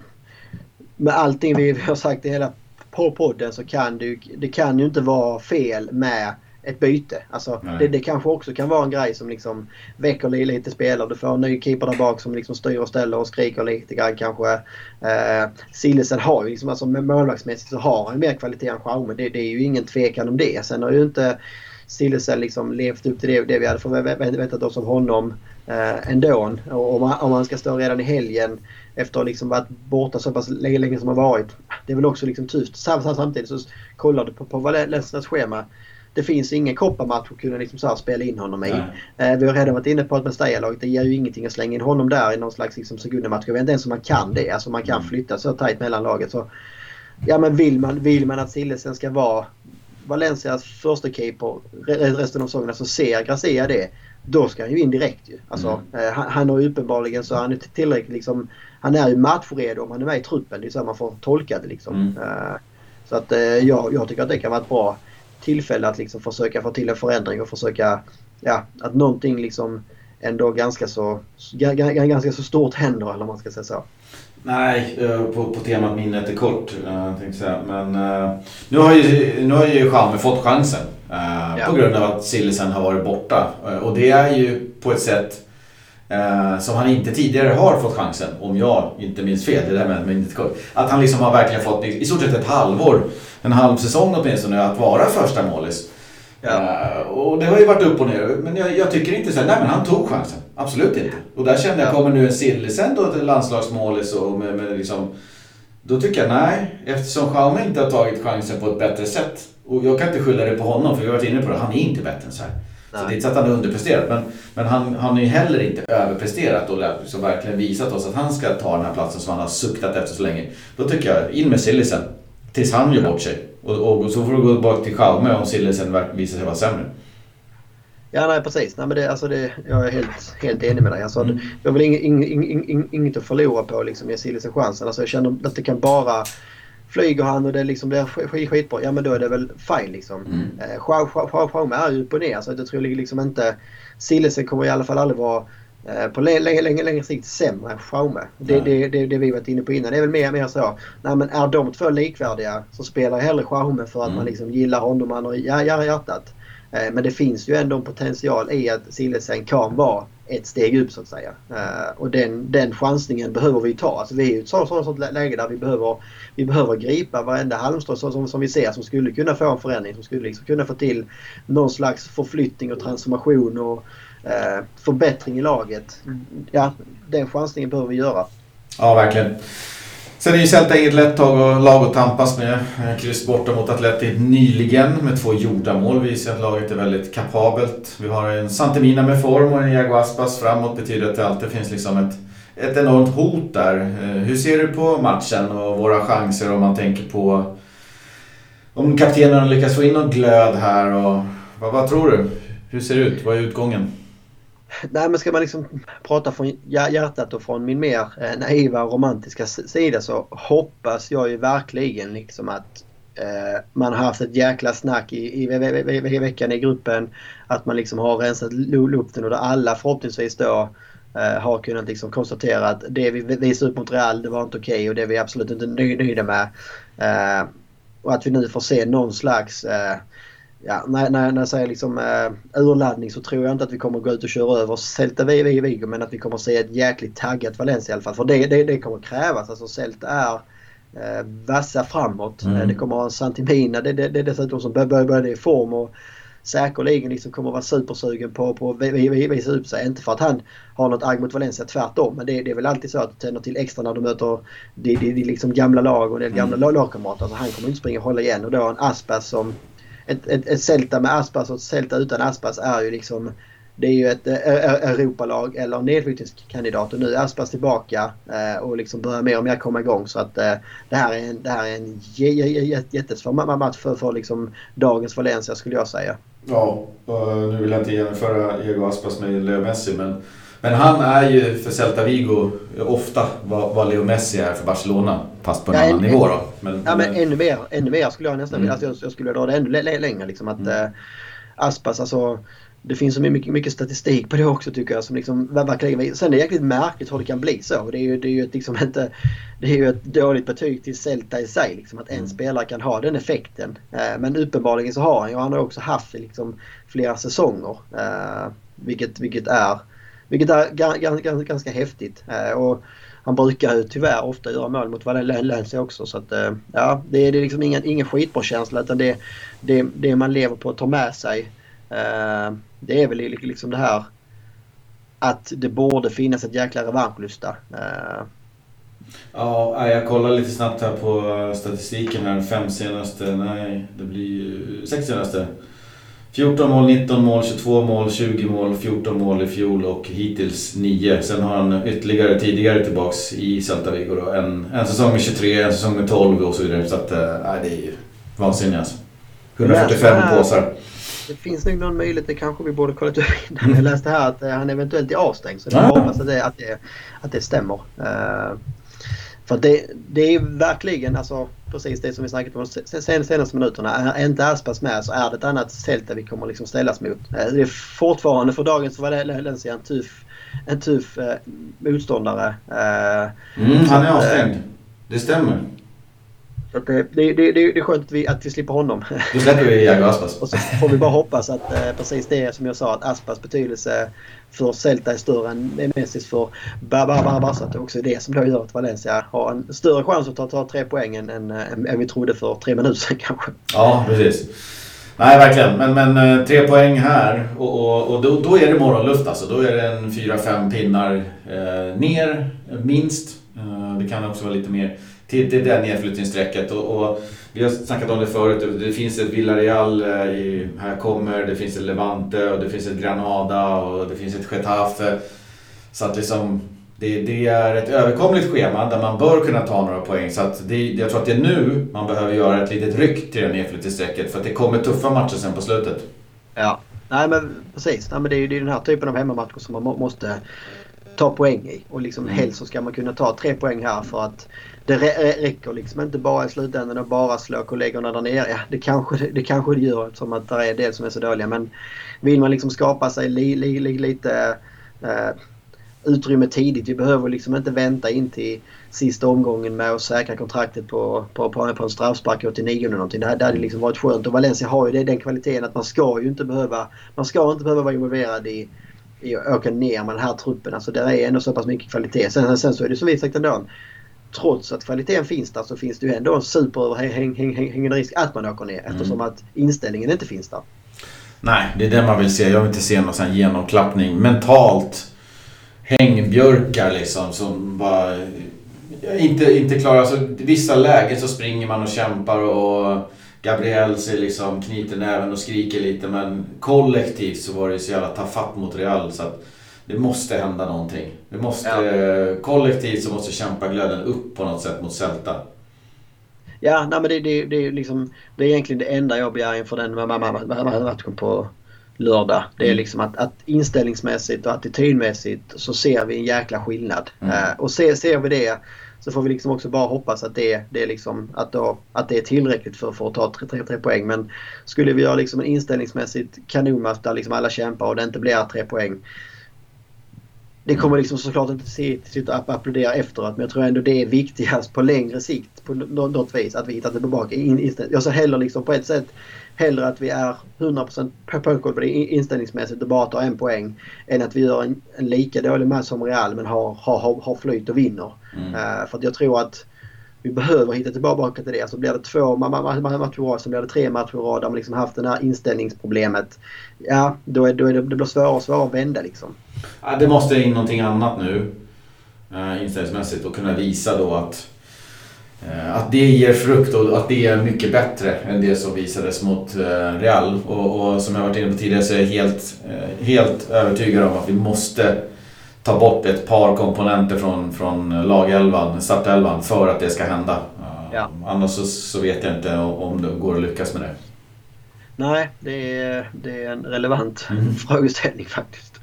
Med allting vi har sagt i hela på podden så kan det, det kan ju inte vara fel med ett byte. Alltså, det, det, kanske också kan vara en grej som liksom väcker lite spelare. Du får en ny keeper där bak som liksom styr och ställer och skriker lite grann kanske. Eh, Sillesen har ju liksom, alltså målvaktsmässigt så har han mer kvalitet än Schaume. Det, det är ju ingen tvekan om det. Sen har ju inte Sillesen liksom levt upp till det, det vi hade förväntat oss av honom eh, ändå. Och om man, om man ska stå redan i helgen efter att liksom varit borta så pass länge, länge som har varit. Det är väl också liksom tufft. Samtidigt så kollar du på, på Valencias schema. Det finns ingen kopparmatch att kunna liksom så spela in honom i. Eh, vi har redan varit inne på att Mestalla-laget, det ger ju ingenting att slänga in honom där i någon slags liksom, sekundamatch. Jag vet inte ens om man kan det. Alltså man kan mm. flytta så tajt mellan laget. Så, ja men vill man, vill man att Sillesen ska vara Valencias första keeper resten av säsongen, så ser Gracia det. Då ska han ju in direkt ju. Alltså, mm. eh, han, han har ju uppenbarligen så han är tillräckligt liksom han är ju matchredo om han är med i truppen. Det är så man får tolka det liksom. Mm. Uh, så att uh, jag, jag tycker att det kan vara ett bra tillfälle att liksom försöka få till en förändring och försöka, ja, att någonting liksom ändå ganska så, ganska så stort händer eller man ska säga så. Nej, eh, på, på temat minnet är kort. Tänkte säga. Men nu har ju, nu har ju Chalmer fått chansen. Ja. På grund av att Sillisen har varit borta. Och det är ju på ett sätt Eh, som han inte tidigare har fått chansen, om jag inte minns fel. Det där med, med att han liksom har verkligen fått i stort sett ett halvår, en halv säsong åtminstone, att vara första målis. Ja. Och det har ju varit upp och ner. Men jag, jag tycker inte så här, nej men han tog chansen. Absolut inte. Och där kände jag, kommer nu en Sillisen då till landslagsmålis och med, med liksom... Då tycker jag nej, eftersom Jaume inte har tagit chansen på ett bättre sätt. Och jag kan inte skylla det på honom, för vi har varit inne på det, han är inte bättre än så här. Så det är inte så att han har underpresterat, men, men han, han har ju heller inte överpresterat och liksom verkligen visat oss att han ska ta den här platsen som han har suktat efter så länge. Då tycker jag, in med Sillisen. Tills han gör bort sig. Och, och, så får du gå tillbaka till Jaume om Sillisen visar sig vara sämre. Ja, nej precis. Nej, men det, alltså det, jag är helt, helt enig med dig. Alltså, mm. Jag har väl ing, ing, ing, inget att förlora på liksom, ge Sillisen chansen. Alltså, jag känner att det kan bara... Flyger han och det liksom blir skit, skitbra, ja men då är det väl fine liksom. Mm. Eh, är ju upp och ner så jag tror liksom inte... Sillisen kommer i alla fall aldrig vara Eh, på längre, längre, längre sikt sämre än Schaume. Det, det, det, det vi varit inne på innan. Det är väl mer, mer så. Nej, men är de två likvärdiga så spelar jag hellre Schaume för att mm. man liksom gillar honom man har hjärtat. Eh, men det finns ju ändå en potential i att Sillesen kan vara ett steg upp så att säga. Eh, och den, den chansningen behöver vi ta. Alltså, vi är i ett sådant, sådant läge där vi behöver, vi behöver gripa varenda halmstrå som, som vi ser som skulle kunna få en förändring. Som skulle liksom kunna få till någon slags förflyttning och transformation. och eh, förbättring i laget. Ja, den chansningen behöver vi göra. Ja, verkligen. Sen är ju Celta inget lätt tag och lag att tampas med. Eh, kryss borta mot Atleti nyligen med två gjorda mål visar att laget är väldigt kapabelt. Vi har en Santemina med form och en Iago Aspas framåt betyder att det alltid finns liksom ett, ett enormt hot där. Eh, hur ser du på matchen och våra chanser om man tänker på om kaptenen lyckas få in någon glöd här och vad, vad tror du? Hur ser det ut? Vad är utgången? Nej men ska man liksom prata från hjärtat och från min mer eh, naiva och romantiska sida så hoppas jag ju verkligen liksom att eh, man har haft ett jäkla snack i, i, i, i veckan i gruppen. Att man liksom har rensat luften och där alla förhoppningsvis då eh, har kunnat liksom konstatera att det vi visade upp mot Real det var inte okej okay och det är vi absolut inte nöjda med. Eh, och att vi nu får se någon slags eh, ja, när, när, när jag säger liksom, uh, urladdning så tror jag inte att vi kommer gå ut och köra över Celta Vigo men att vi kommer se ett jäkligt taggat Valencia i alla fall. För det, det, det kommer krävas. Alltså Celta är uh, vassa framåt. Mm. Uh, det kommer ha en Santimina det, det, det är dessutom som börjar bör, i form och säkerligen liksom kommer vara supersugen på, på att visa upp sig. Inte för att han har något agg mot Valencia, tvärtom. Men det, det är väl alltid så att det tänder till extra när du möter de, de, de liksom gamla lag och de gamla mm. lagkamrater. Alltså han kommer inte springa och hålla igen. Och då en Aspas som ett, ett, ett Celta med Aspas och ett Celta utan Aspas är ju liksom det är ju ett eh, eh, eh, Europalag eller nedflyttningskandidat och nu är Aspas tillbaka och liksom börjar mer och mer komma igång. Så att det här är en, det här är en jättesvår match för, för liksom dagens Valencia skulle jag säga. Ja, nu vill jag inte jämföra Diego Aspas med Leo Messi men men han är ju för Celta Vigo ofta vad, vad Leo Messi är för Barcelona. Fast på en ja, annan nivå då. Men, ja men ännu mer, ännu mer skulle jag nästan mm. alltså jag, jag skulle dra det ännu längre. Liksom, att mm. eh, Aspas alltså det finns så mycket, mycket statistik på det också tycker jag. Som liksom verkligen, sen är det jäkligt märkligt hur det kan bli så. Det är ju, det är ju, ett, liksom (laughs) inte, det är ju ett dåligt betyg till Celta i sig. Liksom, att en mm. spelare kan ha den effekten. Eh, men uppenbarligen så har han ju. Han har också haft liksom, flera säsonger. Eh, vilket, vilket är vilket är ganska, ganska häftigt. Eh, och han brukar ju tyvärr ofta göra mål mot Valencia också. Så att, eh, ja, det är, liksom ingen, ingen skitbra känsla utan det, det, det man lever på att ta med sig. Eh, det är väl liksom det här att det borde finnas ett jäkla revanschlusta. Ja, jag kollar lite snabbt här på statistiken här. Fem senaste, nej det blir ju sex senaste. 14 mål, 19 mål, 22 mål, 20 mål, 14 mål i fjol och hittills 9. Sen har han ytterligare tidigare tillbaks i Celta Vigo då. En, en säsong med 23, en säsong med 12 och så vidare. Så att, äh, det är ju vansinnigt alltså. 145 här, påsar. Det finns nog någon möjlighet, det kanske vi borde kollat upp innan. (laughs) Jag läste här att han eventuellt är avstängd. Så jag hoppas att det, att det, att det stämmer. Uh, för det, det är verkligen alltså precis det som vi snackat om de senaste minuterna. Är inte Aspas med så är det ett annat Celta vi kommer liksom ställas mot. Eh, det är fortfarande för dagens Valencia en tuff, en tuff eh, motståndare. Eh, mm, han är avstängd. Det stämmer. Så det, det, det, det är skönt att vi, att vi slipper honom. Då släpper vi Iago Aspas. (laughs) Och så får vi bara hoppas att eh, precis det som jag sa att Aspas betydelse för Celta är större än Messis för Barca. Att det också är det som då gör att Valencia har en större chans att ta, ta tre poäng än, än, än vi trodde för tre minuter sedan (laughs) kanske. Ja, precis. Nej, verkligen. Men, men tre poäng här och, och, och då, då, är det morgonluft alltså. Då är det en fyra, fem pinnar eh, ner minst. Eh, det kan också vara lite mer till, till det nedflyttningsstrecket. Och, och, vi har snackat om det förut. Det finns ett Villarreal eh, i, här kommer, det finns ett Levante och det finns ett Granada och det finns ett Getafe. Så att liksom, det, det, är ett överkomligt schema där man bör kunna ta några poäng. Så att det, jag tror att det är nu man behöver göra ett litet ryck till det nedflyttningsstrecket. För att det kommer tuffa matcher sen på slutet. Ja, nej men precis. Nej, men det är ju den här typen av hemmamatcher som man måste ta poäng i. Och liksom mm. helst så ska man kunna ta tre poäng här för att det räcker liksom inte bara i slutändan att bara slå kollegorna där nere. Ja, det kanske det, kanske det gör eftersom att det är en del som är så dåliga. Men vill man liksom skapa sig li, li, li, lite eh, utrymme tidigt. Vi behöver liksom inte vänta in till sista omgången med att säkra kontraktet på, på, på, på en straffspark 89 eller någonting. Det, det hade liksom varit skönt. Och Valencia har ju det, den kvaliteten att man ska ju inte behöva, man ska inte behöva vara involverad i åka ner med den här truppen. Alltså det är ändå så pass mycket kvalitet. Sen, sen så är det som vi sagt ändå. Trots att kvaliteten finns där så finns det ju ändå en superöverhängande risk att man åker ner. Eftersom mm. att inställningen inte finns där. Nej, det är det man vill se. Jag vill inte se någon sån genomklappning. Mentalt hängbjörkar liksom som bara inte, inte klarar... Alltså, vissa lägen så springer man och kämpar och Gabriel ser liksom knyter näven och skriker lite men kollektivt så var det så jävla tafatt mot Real så att det måste hända någonting. Det måste, ja. Kollektivt så måste kämpaglöden upp på något sätt mot Celta. Ja, nej, men det, det, det, är liksom, det är egentligen det enda jag begär inför den matchen på lördag. Det är mm. liksom att, att inställningsmässigt och attitydmässigt så ser vi en jäkla skillnad. Mm. Uh, och ser, ser vi det så får vi liksom också bara hoppas att det, det, är, liksom, att då, att det är tillräckligt för, för att ta 3 poäng. Men skulle vi göra liksom en inställningsmässigt kanonmatch där liksom alla kämpar och det inte blir 3 poäng. Det kommer liksom såklart inte sitta och applådera efteråt men jag tror ändå det är viktigast på längre sikt på något vis att vi hittar tillbaka. Jag ser hellre liksom på ett sätt hellre att vi är 100% på det inställningsmässigt och bara tar en poäng än att vi gör en, en lika dålig match som Real men har, har, har flyt och vinner. Mm. Uh, för att jag tror att vi behöver hitta tillbaka till det. Alltså blir det två matcher i rad så blir det tre matcher i rad där man liksom haft det här inställningsproblemet. Ja, då, är, då är det, det blir svårare och svårare att vända liksom. Ja, det måste in någonting annat nu uh, inställningsmässigt och kunna visa då att Eh, att det ger frukt och att det är mycket bättre än det som visades mot eh, Real. Och, och som jag varit inne på tidigare så är jag helt, eh, helt övertygad om att vi måste ta bort ett par komponenter från, från lagelvan, startelvan för att det ska hända. Ja. Annars så, så, vet jag inte om det går att lyckas med det. Nej, det är, det är en relevant mm. frågeställning faktiskt.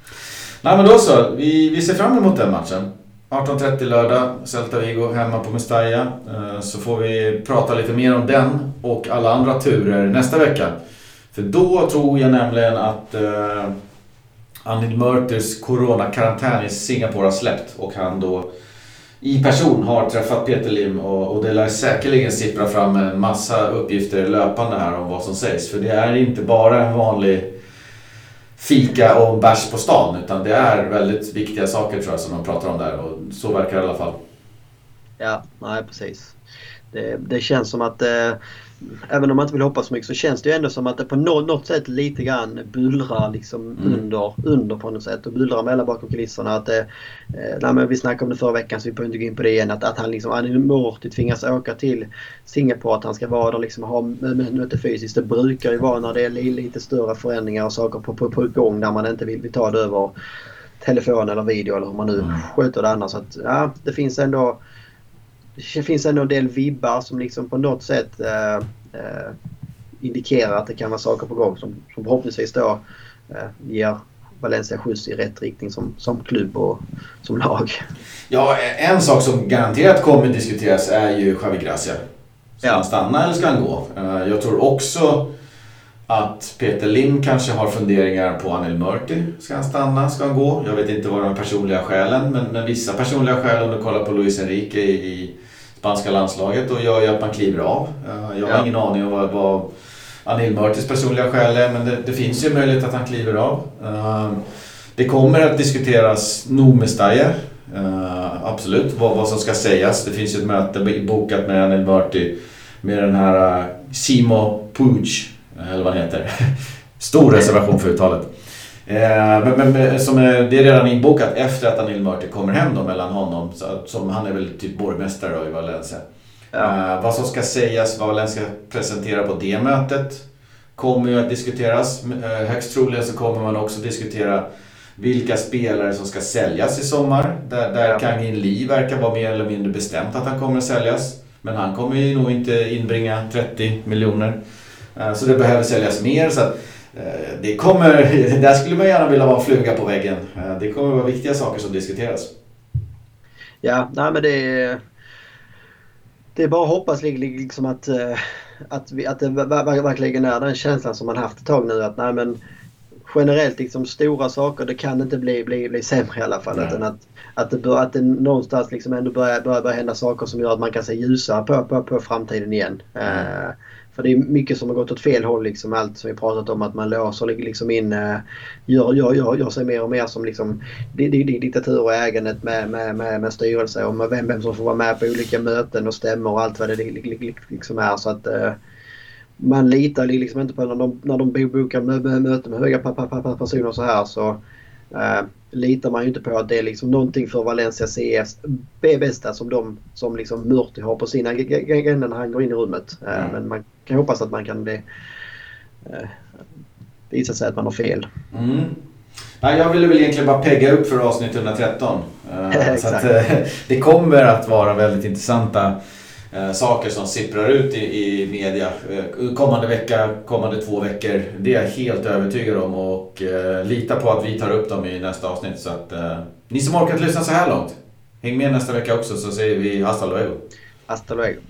Nej men då så, vi, vi ser fram emot den matchen. 18.30 lördag, Celta Vigo hemma på Mestalla. Eh, så får vi prata lite mer om den och alla andra turer nästa vecka. För då tror jag nämligen att uh, Anil Murters coronakarantän i Singapore har släppt och han då i person har träffat Peter Lim och, och det lär säkerligen sippra fram en massa uppgifter löpande här om vad som sägs. För det är inte bara en vanlig fika och bärs på stan. Utan det är väldigt viktiga saker tror jag som de pratar om där. Och så verkar det i alla fall. Ja, nej precis. Det, det känns som att eh, även om man inte vill hoppas så mycket så känns det ju ändå som att det på något sätt lite grann bullrar liksom mm. under, under på något sätt och bullrar mellan bakom kulisserna. Att det, eh, nej, vi snackade om det förra veckan så vi behöver inte gå in på det igen. Att, att han liksom, Anil Morty tvingas åka till Singapore. Att han ska vara där liksom ha möte fysiskt. Det brukar ju vara när det är lite större förändringar och saker på, på, på gång där man inte vill, ta det över telefon eller video eller hur man nu mm. sköter det annars. Så att, ja, det finns ändå det finns ändå en del vibbar som liksom på något sätt eh, eh, indikerar att det kan vara saker på gång som, som förhoppningsvis då eh, ger Valencia skjuts i rätt riktning som, som klubb och som lag. Ja, en sak som garanterat kommer diskuteras är ju Javi Gracia. Ska ja. han stanna eller ska han gå? Eh, jag tror också att Peter Lim kanske har funderingar på Anel Murti. Ska han stanna? Ska han gå? Jag vet inte vad de personliga skälen men, men vissa personliga skäl om du kollar på Luis Enrique i spanska landslaget och gör ju att man kliver av. Jag har ja. ingen aning om vad, vad Anil Mörtis personliga skäl är men det, det, finns ju möjlighet att han kliver av. Det kommer att diskuteras nog med Stajer. Absolut, vad, vad som ska sägas. Det finns ju ett möte bokat med Anil Mörti med den här Simo Puig, eller vad han heter. (laughs) Stor reservation för uttalet. Eh, men, men som är, det är redan inbokat efter att Anil Mörti kommer hem då mellan honom. Så, som, han är väl typ borgmästare i Valencia. Ja. Eh, vad som ska sägas, vad Valencia presentera på det mötet kommer ju att diskuteras. Eh, högst troligen så kommer man också diskutera vilka spelare som ska säljas i sommar. Där, där ja. Kangin Lee verkar vara mer eller mindre bestämt att han kommer att säljas. Men han kommer ju nog inte inbringa 30 miljoner. Eh, så det behöver säljas mer. Så att, Eh, det kommer, (laughs) där skulle man gärna vilja vara fluga på väggen. Eh, det kommer vara viktiga saker som diskuteras. Ja, nej men det är... Det är bara att hoppas liksom att, eh, att, vi, att det verkligen är den känslan som man haft ett tag nu att nej men generellt liksom stora saker det kan inte bli, bli, bli sämre i alla fall. Utan att, att, det, bör, att det någonstans liksom ändå börjar, börjar, börjar hända saker som gör att man kan se ljusare på, på, på framtiden igen. Mm. För det är mycket som har gått åt fel håll. Liksom, allt som vi pratat om att man låser liksom in, uh, gör, gör, gör, gör sig mer och mer som liksom, diktatur och ägandet med, med, med, med styrelse och med vem, vem som får vara med på olika möten och stämmor och allt vad det liksom är. Så att, uh, man litar liksom inte på när de, när de bokar möten med höga personer så här så uh, litar man ju inte på att det är liksom någonting för Valencia CS bästa som de som liksom Murti har på sin agenda när han går in i rummet. Uh, mm. Men man kan hoppas att man kan bli uh, visa sig att man har fel. Mm. Nej, jag ville väl egentligen bara pegga upp för avsnitt 113. Uh, (laughs) så att, (laughs) det kommer att vara väldigt intressanta eh, saker som sipprar ut i, i media eh, kommande vecka, kommande två veckor. Det är jag helt övertygad om och eh, lita på att vi tar upp dem i nästa avsnitt. Så att, eh, ni som orkat lyssna så här långt, häng med nästa vecka också så säger vi hasta luego. Hasta luego.